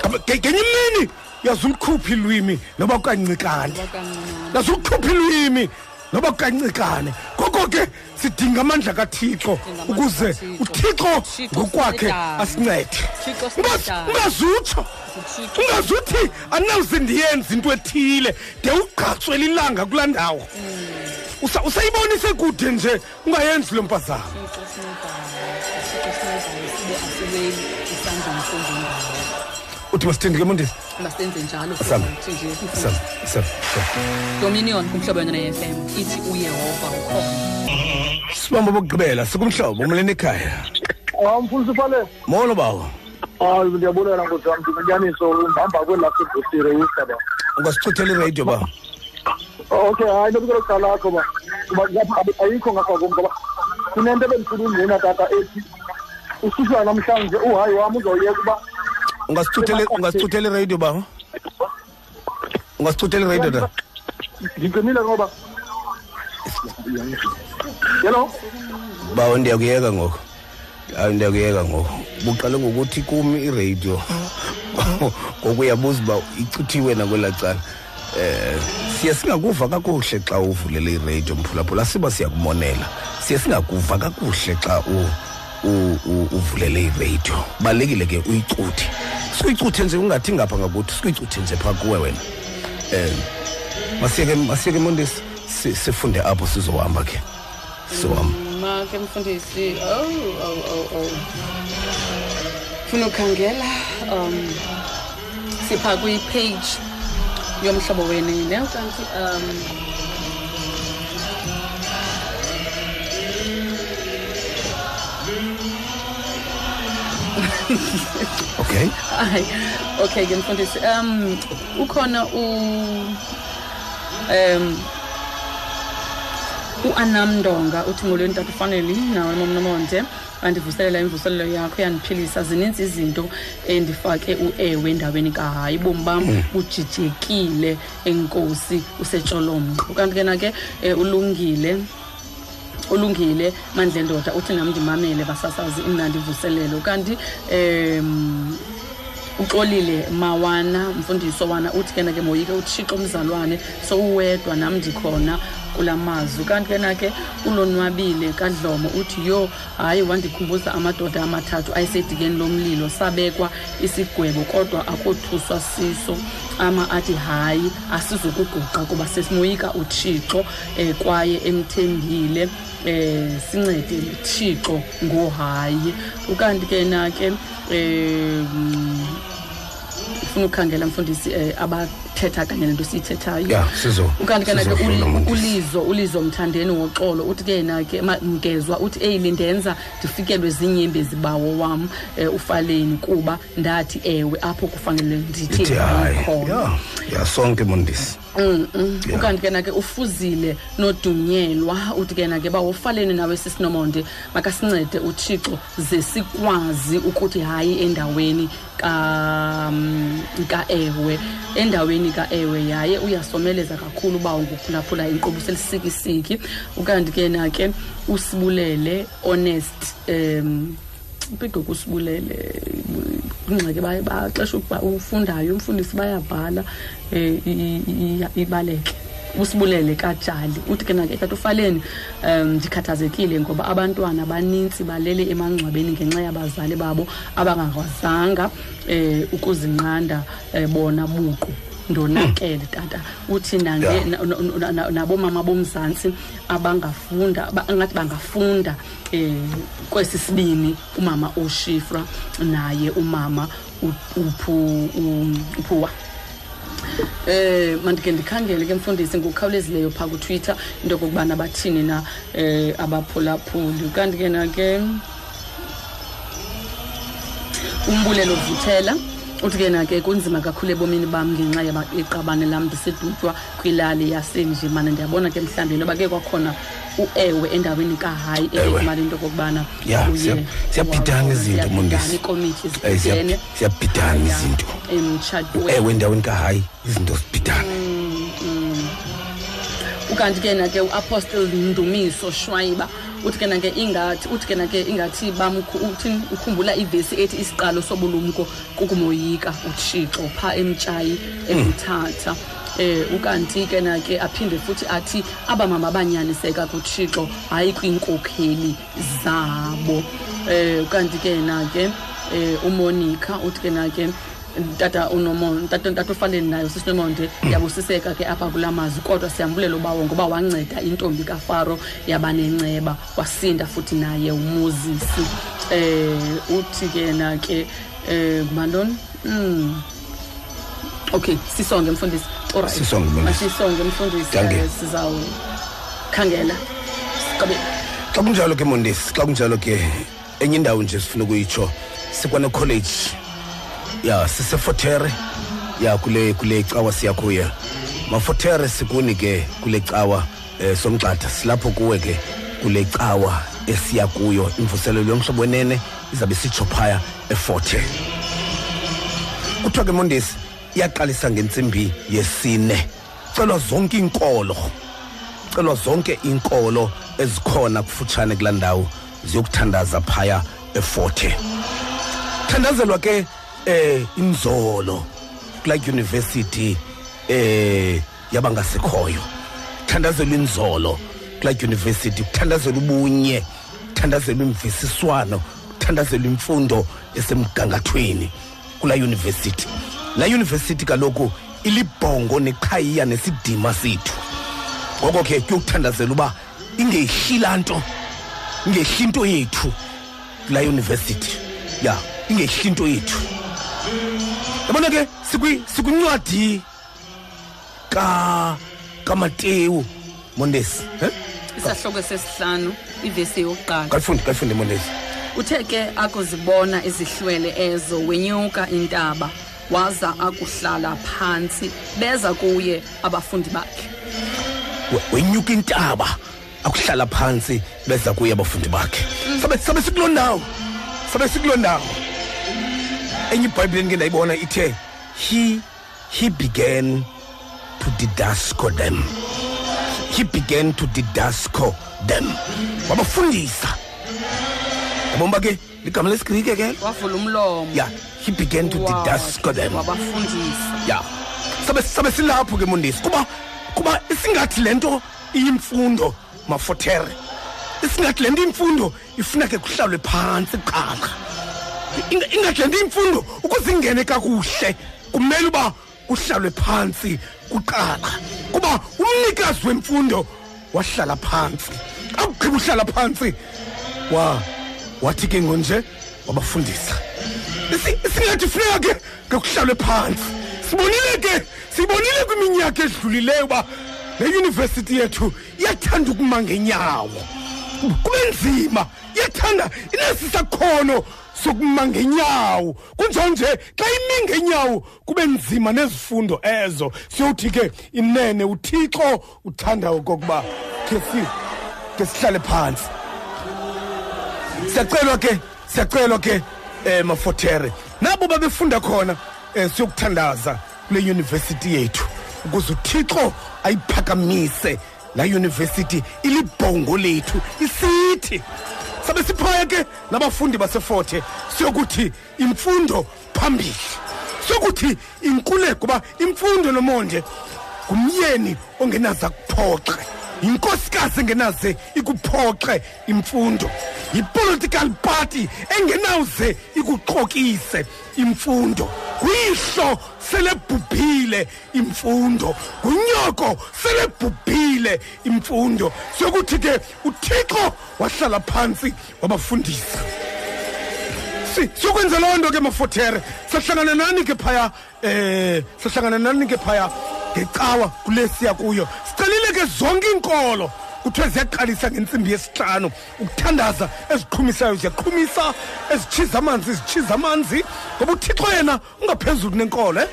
Ngaba- ngenye imini yazulukhupha ilwimi noba kukancikane yazulukhupha ilwimi? Noba kukancikane ngoko ke sidinga amandla kathixo ukuze uthixo ngokwakhe asincede. Ungazutsho. Ungazuthi andinawuze ndiyenze into ethile de ugqatswela ilanga kulaa ndawo. Usa- usayibonise kude nje ungayenzi lo mpazamo. Uthi masithendike mondesi masenze njalo Sam. futhi nje sam sam sam dominion kumhlobo yona fm ithi uyehova ukhona. Sibamba bokugqibela sikumhlobo umleni ekhaya. Awumfundisi ufale molo bawo. Hayi ndiyabulela nkosi wam ndinenyaniso ndihamba kwelasedosire usaba ungasichithela iradio ba okay hayi into bikelo kuqala lakho ba. Kuba ngapha abe- ayikho ngapha kum ngoba kunento ebendifuna ungena tata ethi ususwa namhlanje uhayi wam uzoyeka uba ungasichithela ungasichithela iradio bawo ungasichithela iradio da ndiqinile ngoba hello? Bawo ndiyakuyeka ngoku. Hayi ndiyakuyeka ngoku. Buqale ngokuthi kumi iradio. Ngoku uyabuza uba ichithiwe nakwelaa cala. Eh siye singakuva kakuhle xa uvulele iradio mphulaphula. Siba siyakumonela. Siye singakuva kakuhle xa u, uvulele iradio. Balekile ke uyicuthe. Sikuyicuthe nje ungathi ngapha ngakuthi sikuyicuthe nje phaa kuwe wena. Um masiyeke masiyeke mondesi si- sifunde apho sizohamba ke. Sizohamba. Make mfundisi oh oh oh oh. Funa ukhangela um sipha kwi-page yomhlobo wenu ne kanti um okay. Hayi okay ke mfundisi um ukhona u um uanamndonga uthi molweni tata ufanele nawe momnomonde andivuselela imvuselelo yakho yandiphilisa zininzi izinto endifake u-ewe endaweni kahayi. Bomi bam Mm. bujijekile enkosi usetsholomo ukanti ke na ke um ulungile ulungile mandla endoda uthi nam ndimamele basasazi imnandi ivuselelo kanti um uxolile mawana mfundiso wana uthi ke na ke moyike uthixo umzalwane sowuwedwa nam ndikhona kula mazwi. Kanti ke na ke ulonwabile kadlomo uthi yho hayi wandikhumbuza amadoda amathathu ayesedikeni lomlilo sabekwa isigwebo kodwa akothuswa siso. Ama athi hayi asizukuguqa kuba sesimoyika uthixo um kwaye emthembile. Eh sincede uthixo ngohayi. Ukanti ke na ke um ufuna ukukhangela mfundisi um abathetha kanye nento siyithethayo? Ya sizo ukanti ke na ke sizofunda, uli- Mondesi. ulizo ulizo mthandeni woxolo. Uthi ke na ke ma- mngezwa uthi eyili ndenza ndifikelwe zinyembezi bawo wam um ufaleni kuba ndathi ewe apho kufanele ndithi ithi hayi hayi khona ya ya sonke mondisi Mm, mm. Yeah. ukanti ke na ke ufuzile nodunyelwa uthi ke na ke bawufaleni nawe sisinomonde makasincede uthixo ze sikwazi ukuthi hayi endaweni ka mm, ka-ewe endaweni ka-ewe yaye uyasomeleza kakhulu uba nguphulaphula inkqubo selisikisiki ukanti ke na ke usibulele honest um upidoku usibulele ingxaki baye baxesha ukuba ufundayo umfundisi bayabhala um ibaleke. Usibulele kajali. Uthi ke nake kanti ufaleni um ndikhathazekile ngoba abantwana banintsi balele emangcwabeni ngenxa yabazali babo abangakwazanga um ukuzinqanda um bona buqu. Ndonakele tata. Uthi nange Yeah. na- na- na- nabomama bomzantsi abangafunda ba- angathi bangafunda um kwesi sibini umama oshifra naye umama u- uphu- u- uphuwa. Eh mandike ndikhangele ke mfundisi ngokukhawulezileyo phaa kutwitter into okokubana bathini na eh abaphulaphuli. Kanti ke na ke umbulelo vuthela uthi ke na ke kunzima kakhulu ebomini bam ngenxa yaba- yeqabane lam ndisedutywa kwilali yasenjimana ndiyabona ke mhlawumbi noba ke kwakhona uewe endaweni kahayi Ewe. ekumali into okokubana Ya, uye siya- siyabhidana wa- izinto, ziyabhidana, Mondesi. iikomityi Eh, siya- zibhidene siyabhidana izinto emtshatweni ewe endaweni kahayi izinto zibhidana Mm, mm. ukanti ke na ke uapostle ndumiso shwayiba uthi ke na ke ingathi uthi ke na ke ingathi bam uthini ukhumbula ivesi ethi isiqalo sobulumko kukumoyika uthixo phaa emtshayi emthatha eh ukanti ke na ke aphinde futhi athi abamama abanyaniseka kuthixo hayi kwiinkokheli zabo. Eh ukanti ke na ke eh umonica uthi ke na ke tata unomonde tata tata ufaleni nayo sisinomonde yabusiseka ke apha kulaa mazwi kodwa siyambulela ubawo ngoba wanceda intombi kafaro yaba nenceba wasinda futhi naye umozisi eh uthi ke na ke eh ngubantoni mm. okay sisonge mfundisi Alright. Sisonge, Mfundisi. masisonge mfundisi eh, sizawukhangela sigqibele xa kunjalo ke mondesi xa kunjalo ke enye indawo nje sifuna ukuyitsho sikwane-college ya sisefotere ya kule kule cawa siya kuyo mafotere sikuni ke kule cawa eh, somgxatha. Silapho kuwe ke kule cawa esiya kuyo imvuselelo yomhlobo wenene izabe sitsho phaya eforte kuthiwa ke mondesi iyaqalisa ngentsimbi yesine. Celwa zonke iinkolo celwa zonke iinkolo ezikhona kufutshane kulaa ndawo ziyokuthandaza phaya eforte thandazelwa ke eh inzolo. Kulaa dyunivesithi eh yabangasekhoyo kuthandazelwa inzolo. Kulaa dyunivesithi kuthandazelwa ubunye. Kuthandazelwa imvisiswano. Kuthandazelwa imfundo esemgangathweni kulaa yunivesithi laa yunivesithi kaloku ilibhongo neqhayiya nesidima sethu. Ngoko ke kuyokuthandazela uba ingehli laa nto ingehli into yethu kulaa yunivesithi ya ingehli into yethu. Yabona ke sikwi- sikwincwadi ka kamatewu mondesi eh? isahloko sesihlanu ivesi yokuqala. Kalifunde kalifunde mondesi. Uthe ke akuzibona izihlwele ezo wenyuka intaba waza akuhlala phantsi beza kuye abafundi bakhe. We- wenyuka intaba akuhlala phantsi beza kuye abafundi bakhe. Sabe sabe sikuloo ndawo sabe sikuloo ndawo. Enye ibhayibhileni ke ndayibona ithe he he began to didasco them. He began to didasco them. Wabafundisa. Yabona uba ke ligama lesigrike ke? Wavula umlomo. Ya he began to Wow, didasco them. wabafundisa. Ya. Sabe sabe silapho ke mondisi kuba kuba isingathi lento iyimfundo mafotere. Isingathi lento imfundo ifuna ke kuhlalwe phantsi qala Inga- ingathi lento imfundo ukuze ingene kakuhle. Kumele uba kuhlalwe phantsi kuqala. Kuba umnikazi wemfundo wahlala phantsi akugqiba uhlala phantsi wa wathi ke ngonje wabafundisa. Isi- isingathi funeka ke ke kuhlalwe phantsi sibonile ke sibonile kwiminyaka edlulileyo uba le yunivesithi yethu iyathanda ukuma ngenyawo. Kube nzima iyathanda inesi sakhono sokuma ngenyawo. Kunjalo nje xa imi ngenyawo kube nzima nezifundo ezo. Siyothi ke inene uthixo uthanda okokuba si ke sihlale phantsi siyacelwa ke siyacelwa ke eh mafotere nabo babefunda khona eh siyokuthandaza kule yunivesithi yethu ukuze uthixo ayiphakamise la yunivesithi ilibhongo lethu isithi. Sabe siphaya ke nabafundi baseforte siyokuthi imfundo phambili. Siyokuthi inkuleko kuba imfundo nomonde ngumyeni ongenaza kuphoxe yinkosikazi engenaze ikuphoxe imfundo. Yipolitical party engenawuze ikuxokise imfundo. Kuyihlo selebhubhile imfundo. Ngunyoko selebhubhile imfundo. Siyokuthi ke uthixo wahlala phantsi wabafundisa. Si- siyokwenza loo nto ke mafotere sahlangana nani ke phaya eh sahlangana nani ke phaya ngecawa kule siya kuyo. Sicalile ke zonke iinkolo kuthiwe ziyaqalisa ngentsimbi yesihlanu ukuthandaza eziqhumisayo ziyaqhumisa ezitshiza amanzi zitshiza amanzi. Ngoba uthixo yena ungaphezulu nenkolo eh?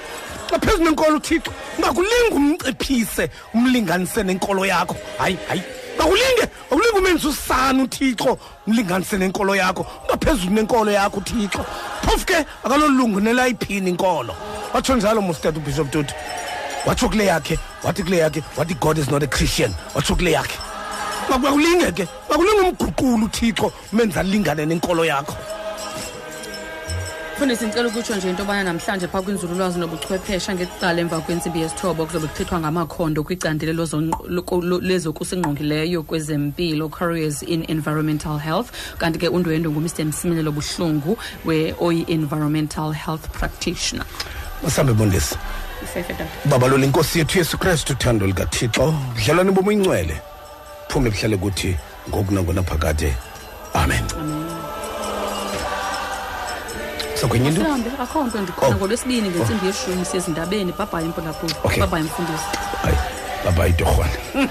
Ngaphezulu nenkolo uthixo. Ungakulinga umnciphise umlinganise nenkolo yakho. Hayi hayi. Makulinge makulinge umenza usana uthixo umlinganise nenkolo yakho. Ungaphezulu nenkolo yakho uthixo. Phofu ke akalolungu nelayiphini inkolo. Watsho njalo mostad ubishop tutu watsho kule yakhe wathi kule yakhe wathi god is not a christian. Watsho kule yakhe. Makulinge ke makulinge umguqula uthixo umenza alingane nenkolo yakho. Mfundisi ndicela ukutsho nje into yobana namhlanje phaa kwinzululwazi nobuchwephesha ngekuqala emva kwentsimbi yesithoba kuzobe kuthethwa ngamakhondo kwicandelo lozonq- loko- lo- lezokusingqongileyo kwezempilo careers in environmental health. Kanti ke undwendwe ngumr. Msimenelo buhlungu we-oyi-environmental health practitioner. Masambe bondisi. Ifefe tata. Baba lo lenkosi yethu yesu kristu uthando likathixo budlalwane bomuyingcwele phume buhlale kuthi ngoku nangona phakade. Amen. Sakwenye into? Sihambe akho nto ndikhona Oh. ngolwesibini ngentsimbi yeshumi siyezindabeni. Babhayi impulaphula Okay. babhayi mfundisi. Hayi baba itorhwane